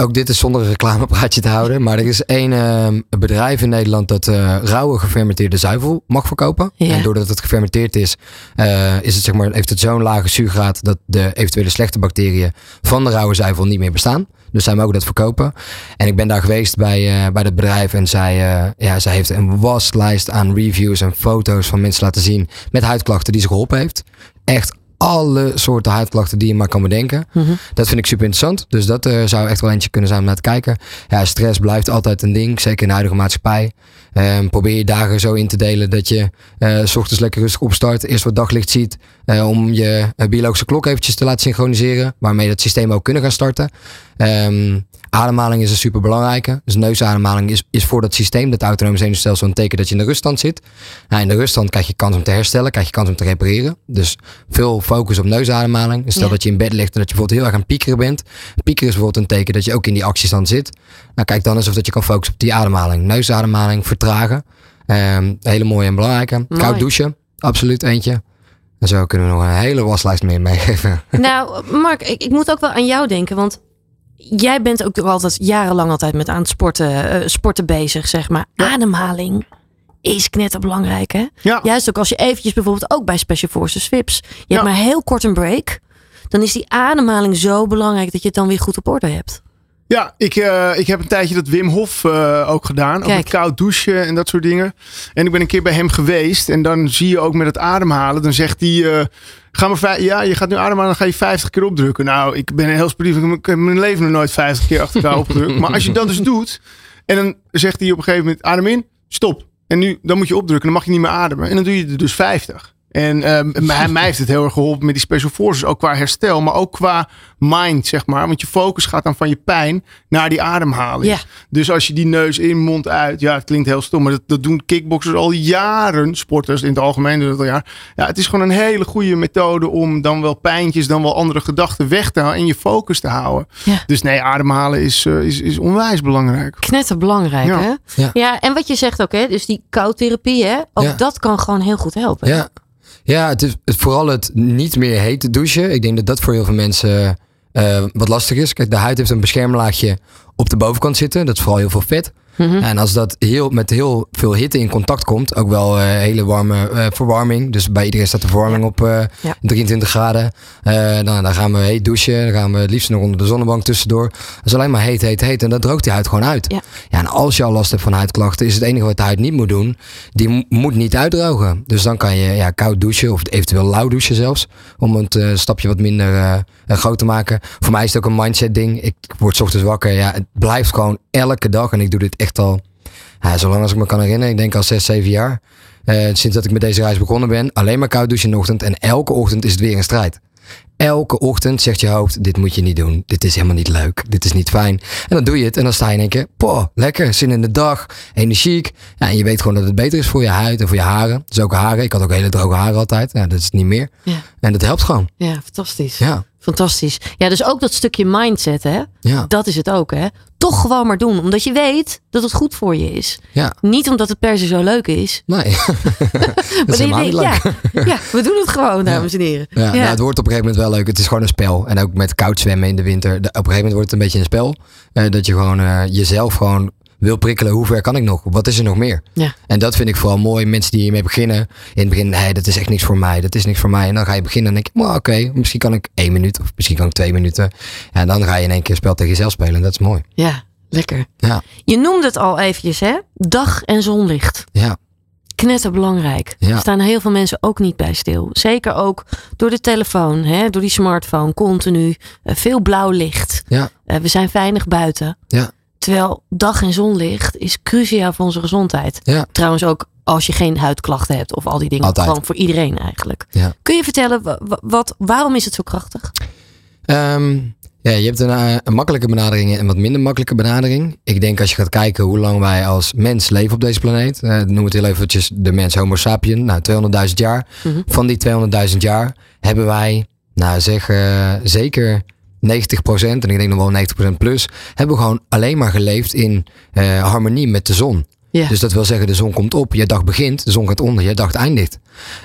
Ook dit is zonder een reclamepraatje te houden. Maar er is één ehm, bedrijf in Nederland dat eh, rauwe gefermenteerde zuivel mag verkopen. Ja. En doordat het gefermenteerd is, eh, is het, zeg maar, heeft het zo'n lage zuurgraad dat de eventuele slechte bacteriën van de rauwe zuivel niet meer bestaan. Dus zij mogen dat verkopen. En ik ben daar geweest bij, eh, bij het bedrijf. En zij, eh, ja, zij heeft een waslijst aan reviews en foto's van mensen laten zien. Met huidklachten die ze geholpen heeft. Echt alle soorten huidklachten die je maar kan bedenken. Dat vind ik super interessant. Dus dat eh, zou echt wel eentje kunnen zijn om naar te kijken. Ja, stress blijft altijd een ding. Zeker in de huidige maatschappij. Ehm, probeer je dagen zo in te delen dat je eh, s ochtends lekker rustig opstart. Eerst wat daglicht ziet. eh, om je biologische klok eventjes te laten synchroniseren. Waarmee dat systeem ook kunnen gaan starten. Ehm, ademhaling is een super belangrijke. Dus neusademhaling is, is voor dat systeem, dat autonome zenuwstelsel, een teken dat je in de ruststand zit. Nou, in de ruststand krijg je kans om te herstellen, krijg je kans om te repareren. Dus veel focus op neusademhaling. Dus stel Ja. dat je in bed ligt en dat je bijvoorbeeld heel erg aan piekeren bent. Piekeren is bijvoorbeeld een teken dat je ook in die actiestand zit. Nou, kijk dan eens of dat je kan focussen op die ademhaling. Neusademhaling, vertragen. Ehm, hele mooie en belangrijke. Mooi. Koud douchen, absoluut eentje. En zo kunnen we nog een hele waslijst meer meegeven. nou, Mark, ik, ik moet ook wel aan jou denken. Want jij bent ook altijd jarenlang altijd met aan het sporten, eh, sporten bezig, zeg maar. Ademhaling is knetterbelangrijk, hè? Ja. Juist ook als je eventjes bijvoorbeeld ook bij Special Forces VIPs. Je Ja. hebt maar heel kort een break. Dan is die ademhaling zo belangrijk dat je het dan weer goed op orde hebt. Ja, ik, eh, ik heb een tijdje dat Wim Hof eh, ook gedaan. Ook Kijk. met koud douchen en dat soort dingen. En ik ben een keer bij hem geweest. En dan zie je ook met het ademhalen. Dan zegt hij... eh, ga maar vij- ja, je gaat nu ademhalen, dan ga je 50 keer opdrukken. Nou, ik ben heel sportief. Ik heb mijn leven nog nooit 50 keer achter elkaar [LAUGHS] opgedrukt. Maar als je dat dus doet... En dan zegt hij op een gegeven moment... Adem in, stop. En nu, dan moet je opdrukken. Dan mag je niet meer ademen. En dan doe je er dus 50. En ehm, mij, mij heeft het heel erg geholpen met die special forces. Ook qua herstel, maar ook qua mind, zeg maar. Want je focus gaat dan van je pijn naar die ademhaling. Ja. Dus als je die neus in, mond uit. Ja, het klinkt heel stom, maar dat, dat doen kickboxers al jaren. Sporters in het algemeen doen dat al jaar. Ja, het is gewoon een hele goede methode om dan wel pijntjes, dan wel andere gedachten weg te houden. En je focus te houden. Ja. Dus nee, ademhalen is, eh, is, is onwijs belangrijk. Knetterbelangrijk, Ja. hè? Ja. Ja. en wat je zegt ook, hè? Dus die koudtherapie, hè? Ook Ja. dat kan gewoon heel goed helpen. Ja, ja het is vooral het niet meer hete douchen. Ik denk dat dat voor heel veel mensen eh, wat lastig is. Kijk, de huid heeft een beschermlaagje op de bovenkant zitten. Dat is vooral heel veel vet. Mhm. En als dat heel, met heel veel hitte in contact komt, ook wel eh, hele warme eh, verwarming. Dus bij iedereen staat de verwarming op eh, Ja. 23 graden. Eh, dan, dan gaan we heet douchen. Dan gaan we het liefst nog onder de zonnebank tussendoor. Dat is alleen maar heet, heet, heet. En dat droogt die huid gewoon uit. Ja. Ja, en als je al last hebt van huidklachten, is het enige wat de huid niet moet doen, die mo- moet niet uitdrogen. Dus dan kan je ja, koud douchen of eventueel lauw douchen zelfs. Om het stapje wat minder groot te maken. Voor mij is het ook een mindset ding. Ik word 's ochtends wakker. Ja, het blijft gewoon elke dag. En ik doe dit echt al, ja, zolang als ik me kan herinneren. Ik denk al 6, 7 jaar. Eh, sinds dat ik met deze reis begonnen ben. Alleen maar koud douchen in de ochtend. En elke ochtend is het weer een strijd. Elke ochtend zegt je hoofd, dit moet je niet doen. Dit is helemaal niet leuk. Dit is niet fijn. En dan doe je het en dan sta je in één keer, poh, lekker, zin in de dag, energiek. Ja, en je weet gewoon dat het beter is voor je huid en voor je haren. Dus ook haren. Ik had ook hele droge haren altijd. Ja, dat is niet meer. Ja. En dat helpt gewoon. Ja, fantastisch. Ja. Fantastisch. Ja, dus ook dat stukje mindset, hè? Ja. Dat is het ook, hè? Toch gewoon maar doen, omdat je weet dat het goed voor je is. Ja. Niet omdat het per se zo leuk is. Nee. [LAUGHS] Maar is helemaal niet ja, leuk. ja, we doen het gewoon, dames en heren. Ja, Nou, het wordt op een gegeven moment wel leuk. Het is gewoon een spel. En ook met koud zwemmen in de winter. Op een gegeven moment wordt het een beetje een spel. Eh, dat je gewoon eh, jezelf gewoon wil prikkelen. Hoe ver kan ik nog? Wat is er nog meer? Ja. En dat vind ik vooral mooi. Mensen die hiermee beginnen. In het begin, nee, dat is echt niks voor mij. Dat is niks voor mij. En dan ga je beginnen en denk je, "Maar oké, misschien kan ik één minuut. Of misschien kan ik twee minuten. En dan ga je in één keer spel tegen jezelf spelen. En dat is mooi. Ja, lekker. Ja, Je noemde het al eventjes, hè? Dag en zonlicht. ja, Knetterbelangrijk. Ja. Er staan heel veel mensen ook niet bij stil. Zeker ook door de telefoon, hè? door die smartphone, continu. eh, veel blauw licht. ja, Eh, we zijn weinig buiten. ja. Terwijl dag en zonlicht is cruciaal voor onze gezondheid. Ja. Trouwens ook als je geen huidklachten hebt of al die dingen. Altijd. Gewoon voor iedereen eigenlijk. Ja. Kun je vertellen, wa- wa- wat, waarom is het zo krachtig? Ehm, ja, je hebt een, eh, een makkelijke benadering en een wat minder makkelijke benadering. Ik denk als je gaat kijken hoe lang wij als mens leven op deze planeet. eh, noem het heel eventjes de mens Homo sapien. Nou, 200.000 jaar. Mhm. Van die 200.000 jaar hebben wij, nou zeg eh, zeker 90% en ik denk nog wel 90% plus. Hebben we gewoon alleen maar geleefd in eh, harmonie met de zon. Dus dat wil zeggen, de zon komt op, je dag begint, de zon gaat onder, je dag eindigt.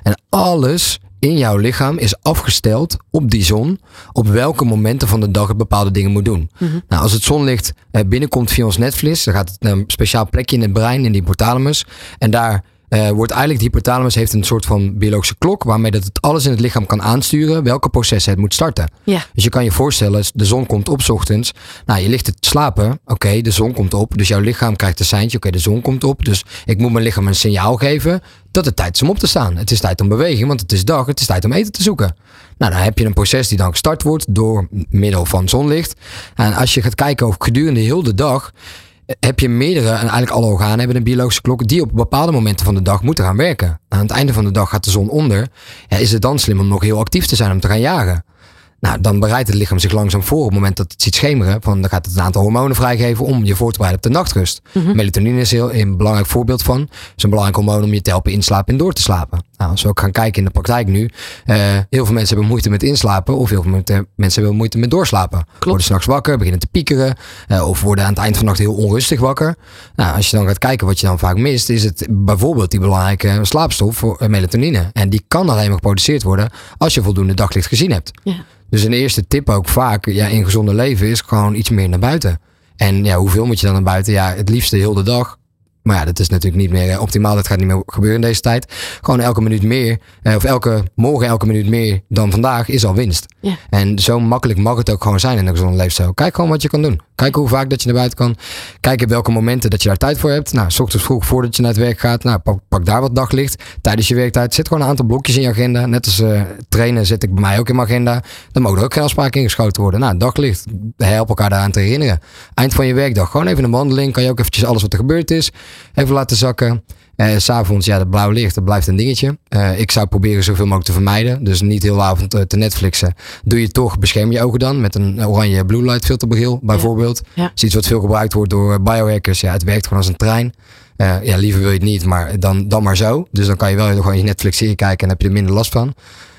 En alles in jouw lichaam is afgesteld op die zon, op welke momenten van de dag het bepaalde dingen moet doen. Nou, als het zonlicht eh, binnenkomt via ons netvlies, dan gaat het naar een speciaal plekje in het brein, in die hypothalamus. En daar eh, wordt eigenlijk, die hypothalamus heeft een soort van biologische klok, waarmee dat het alles in het lichaam kan aansturen, welke processen het moet starten. Ja. Dus je kan je voorstellen, de zon komt op 's ochtends. Nou, je ligt te slapen. Oké, de zon komt op. Dus jouw lichaam krijgt een seintje. Oké, de zon komt op. Dus ik moet mijn lichaam een signaal geven dat het tijd is om op te staan. Het is tijd om beweging, want het is dag. Het is tijd om eten te zoeken. Nou, dan heb je een proces die dan gestart wordt door middel van zonlicht. En als je gaat kijken over gedurende heel de dag heb je meerdere, en eigenlijk alle organen hebben een biologische klok, die op bepaalde momenten van de dag moeten gaan werken. Aan het einde van de dag gaat de zon onder. Ja, is het dan slim om nog heel actief te zijn om te gaan jagen? Nou, dan bereidt het lichaam zich langzaam voor op het moment dat het ziet schemeren. Van, dan gaat het een aantal hormonen vrijgeven om je voor te bereiden op de nachtrust. Melatonine is heel, een belangrijk voorbeeld van. Het is een belangrijk hormoon om je te helpen inslapen en door te slapen. Nou, als we ook gaan kijken in de praktijk nu. eh, heel veel mensen hebben moeite met inslapen. Of heel veel mensen hebben moeite met doorslapen. Worden s'nachts wakker, beginnen te piekeren. eh, of worden aan het eind van de nacht heel onrustig wakker. Nou, als je dan gaat kijken wat je dan vaak mist. Is het bijvoorbeeld die belangrijke slaapstof voor eh, melatonine. En die kan alleen maar geproduceerd worden als je voldoende daglicht gezien hebt. Ja. Dus een eerste tip ook vaak ja, in gezonde leven is gewoon iets meer naar buiten. En ja, hoeveel moet je dan naar buiten? Ja, het liefste heel de dag. Maar ja, dat is natuurlijk niet meer eh, optimaal. Dat gaat niet meer gebeuren in deze tijd. Gewoon elke minuut meer, eh, of elke morgen elke minuut meer dan vandaag is al winst. Ja. En zo makkelijk mag het ook gewoon zijn in een gezonde leefstijl. Kijk gewoon wat je kan doen. Kijk hoe vaak dat je naar buiten kan. Kijk op welke momenten dat je daar tijd voor hebt. Nou, s ochtends vroeg voordat je naar het werk gaat. Nou, pak, pak daar wat daglicht. Tijdens je werktijd zet gewoon een aantal blokjes in je agenda. Net als eh, trainen zet ik bij mij ook in mijn agenda. Dan mogen er ook geen afspraken ingeschoten worden. Nou, daglicht. Help elkaar daaraan te herinneren. Eind van je werkdag. Gewoon even een wandeling. Kan je ook eventjes alles wat er gebeurd is. Even laten zakken. Eh, S'avonds, ja, dat blauw licht, dat blijft een dingetje. Eh, ik zou proberen zoveel mogelijk te vermijden. Dus niet heel de avond eh, te Netflixen. Doe je toch, bescherm je ogen dan met een oranje blue light filterbril bijvoorbeeld. Ja. Dat is iets wat veel gebruikt wordt door biohackers. Ja, het werkt gewoon als een trein. Ja, liever wil je het niet, maar dan, dan maar zo. Dus dan kan je wel gewoon je Netflix-serie kijken en heb je er minder last van.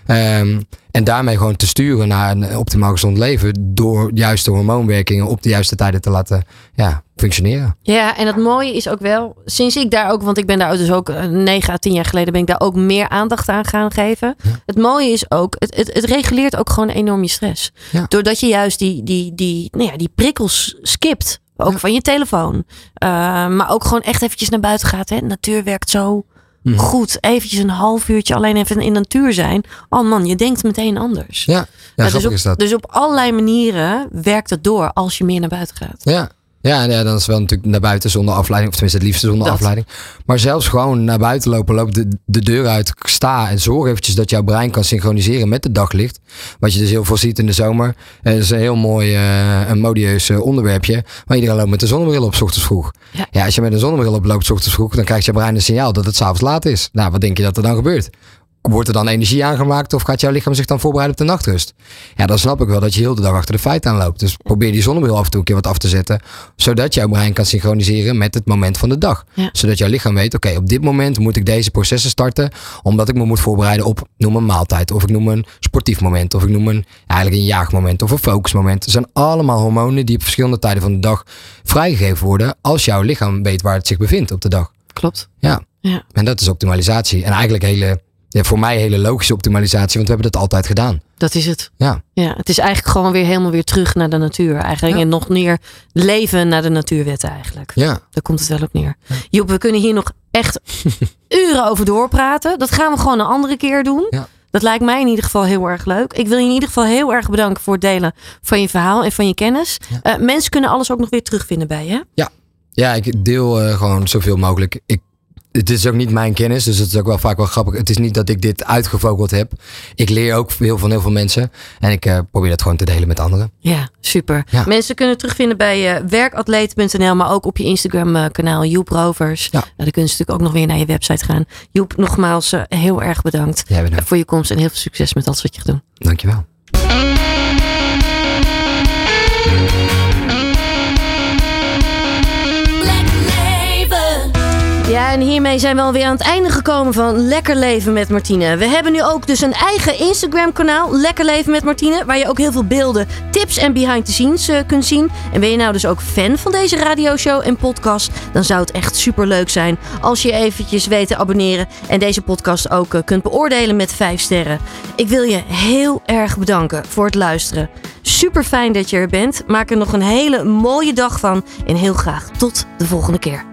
Ehm, en daarmee gewoon te sturen naar een optimaal gezond leven. Door juiste hormoonwerkingen op de juiste tijden te laten ja, functioneren. Ja, en het mooie is ook wel, sinds ik daar ook, want ik ben daar dus ook eh, 9 à 10 jaar geleden, ben ik daar ook meer aandacht aan gaan geven. Het mooie is ook, het, het, het reguleert ook gewoon enorm je stress. Ja. Doordat je juist die, die, die, nou ja, die prikkels skipt. Ook van je telefoon. Uh, maar ook gewoon echt eventjes naar buiten gaat. Hè. Natuur werkt zo Mhm. goed. Eventjes een half uurtje alleen even in de natuur zijn. Oh man, je denkt meteen anders. Ja, ja, dus, op, is dat. dus op allerlei manieren werkt het door als je meer naar buiten gaat. Ja. Ja, ja, dan is wel natuurlijk naar buiten zonder afleiding. Of tenminste het liefste zonder Dat. afleiding. Maar zelfs gewoon naar buiten lopen. Loop de, de deur uit. Sta en zorg eventjes dat jouw brein kan synchroniseren met het daglicht. Wat je dus heel veel ziet in de zomer. En dat is een heel mooi eh, een modieus eh, onderwerpje. Maar iedereen loopt met een zonnebril op 's ochtends vroeg. Ja. als je met een zonnebril op loopt 's ochtends vroeg. Dan krijgt je brein een signaal dat het s'avonds laat is. Nou, wat denk je dat er dan gebeurt? Wordt er dan energie aangemaakt of gaat jouw lichaam zich dan voorbereiden op de nachtrust? Ja, dan snap ik wel dat je heel de dag achter de feiten aanloopt. Dus probeer die zonnebril af en toe een keer wat af te zetten. Zodat jouw brein kan synchroniseren met het moment van de dag. Ja. Zodat jouw lichaam weet, oké, op dit moment moet ik deze processen starten. Omdat ik me moet voorbereiden op, noem een maaltijd. Of ik noem een sportief moment. Of ik noem een, eigenlijk een jaagmoment of een focusmoment. Het zijn allemaal hormonen die op verschillende tijden van de dag vrijgegeven worden. Als jouw lichaam weet waar het zich bevindt op de dag. Klopt. Ja. Ja. En dat is optimalisatie. En eigenlijk hele, ja, voor mij hele logische optimalisatie, want we hebben dat altijd gedaan. Dat is het. Ja. Ja, het is eigenlijk gewoon weer helemaal weer terug naar de natuur eigenlijk. Ja. En nog meer leven naar de natuurwetten eigenlijk. Ja. Daar komt het wel op neer. Joep, we kunnen hier nog echt [LAUGHS] uren over doorpraten. Dat gaan we gewoon een andere keer doen. Ja. Dat lijkt mij in ieder geval heel erg leuk. Ik wil je in ieder geval heel erg bedanken voor het delen van je verhaal en van je kennis. Eh, mensen kunnen alles ook nog weer terugvinden bij je. Ja. Ja, ik deel eh, gewoon zoveel mogelijk. Ik, het is ook niet mijn kennis, dus het is ook wel vaak wel grappig. Het is niet dat ik dit uitgevogeld heb. Ik leer ook veel van heel veel mensen. En ik eh, probeer dat gewoon te delen met anderen. Ja, super. Ja. Mensen kunnen terugvinden bij uh, werkatleet.nl, maar ook op je Instagram eh, kanaal Joep Rovers. Ja. Nou, dan kunnen ze natuurlijk ook nog weer naar je website gaan. Joep, nogmaals eh, heel erg bedankt. voor je komst en heel veel succes met alles wat je gaat doen. Dankjewel. En hiermee zijn we alweer aan het einde gekomen van Lekker Leven met Martine. We hebben nu ook dus een eigen Instagram-kanaal, Lekker Leven met Martine, waar je ook heel veel beelden, tips en behind the scenes eh, kunt zien. En ben je nou dus ook fan van deze radioshow en podcast, dan zou het echt super leuk zijn als je eventjes weet te abonneren en deze podcast ook eh, kunt beoordelen met 5 sterren. Ik wil je heel erg bedanken voor het luisteren. Super fijn dat je er bent. Maak er nog een hele mooie dag van en heel graag tot de volgende keer.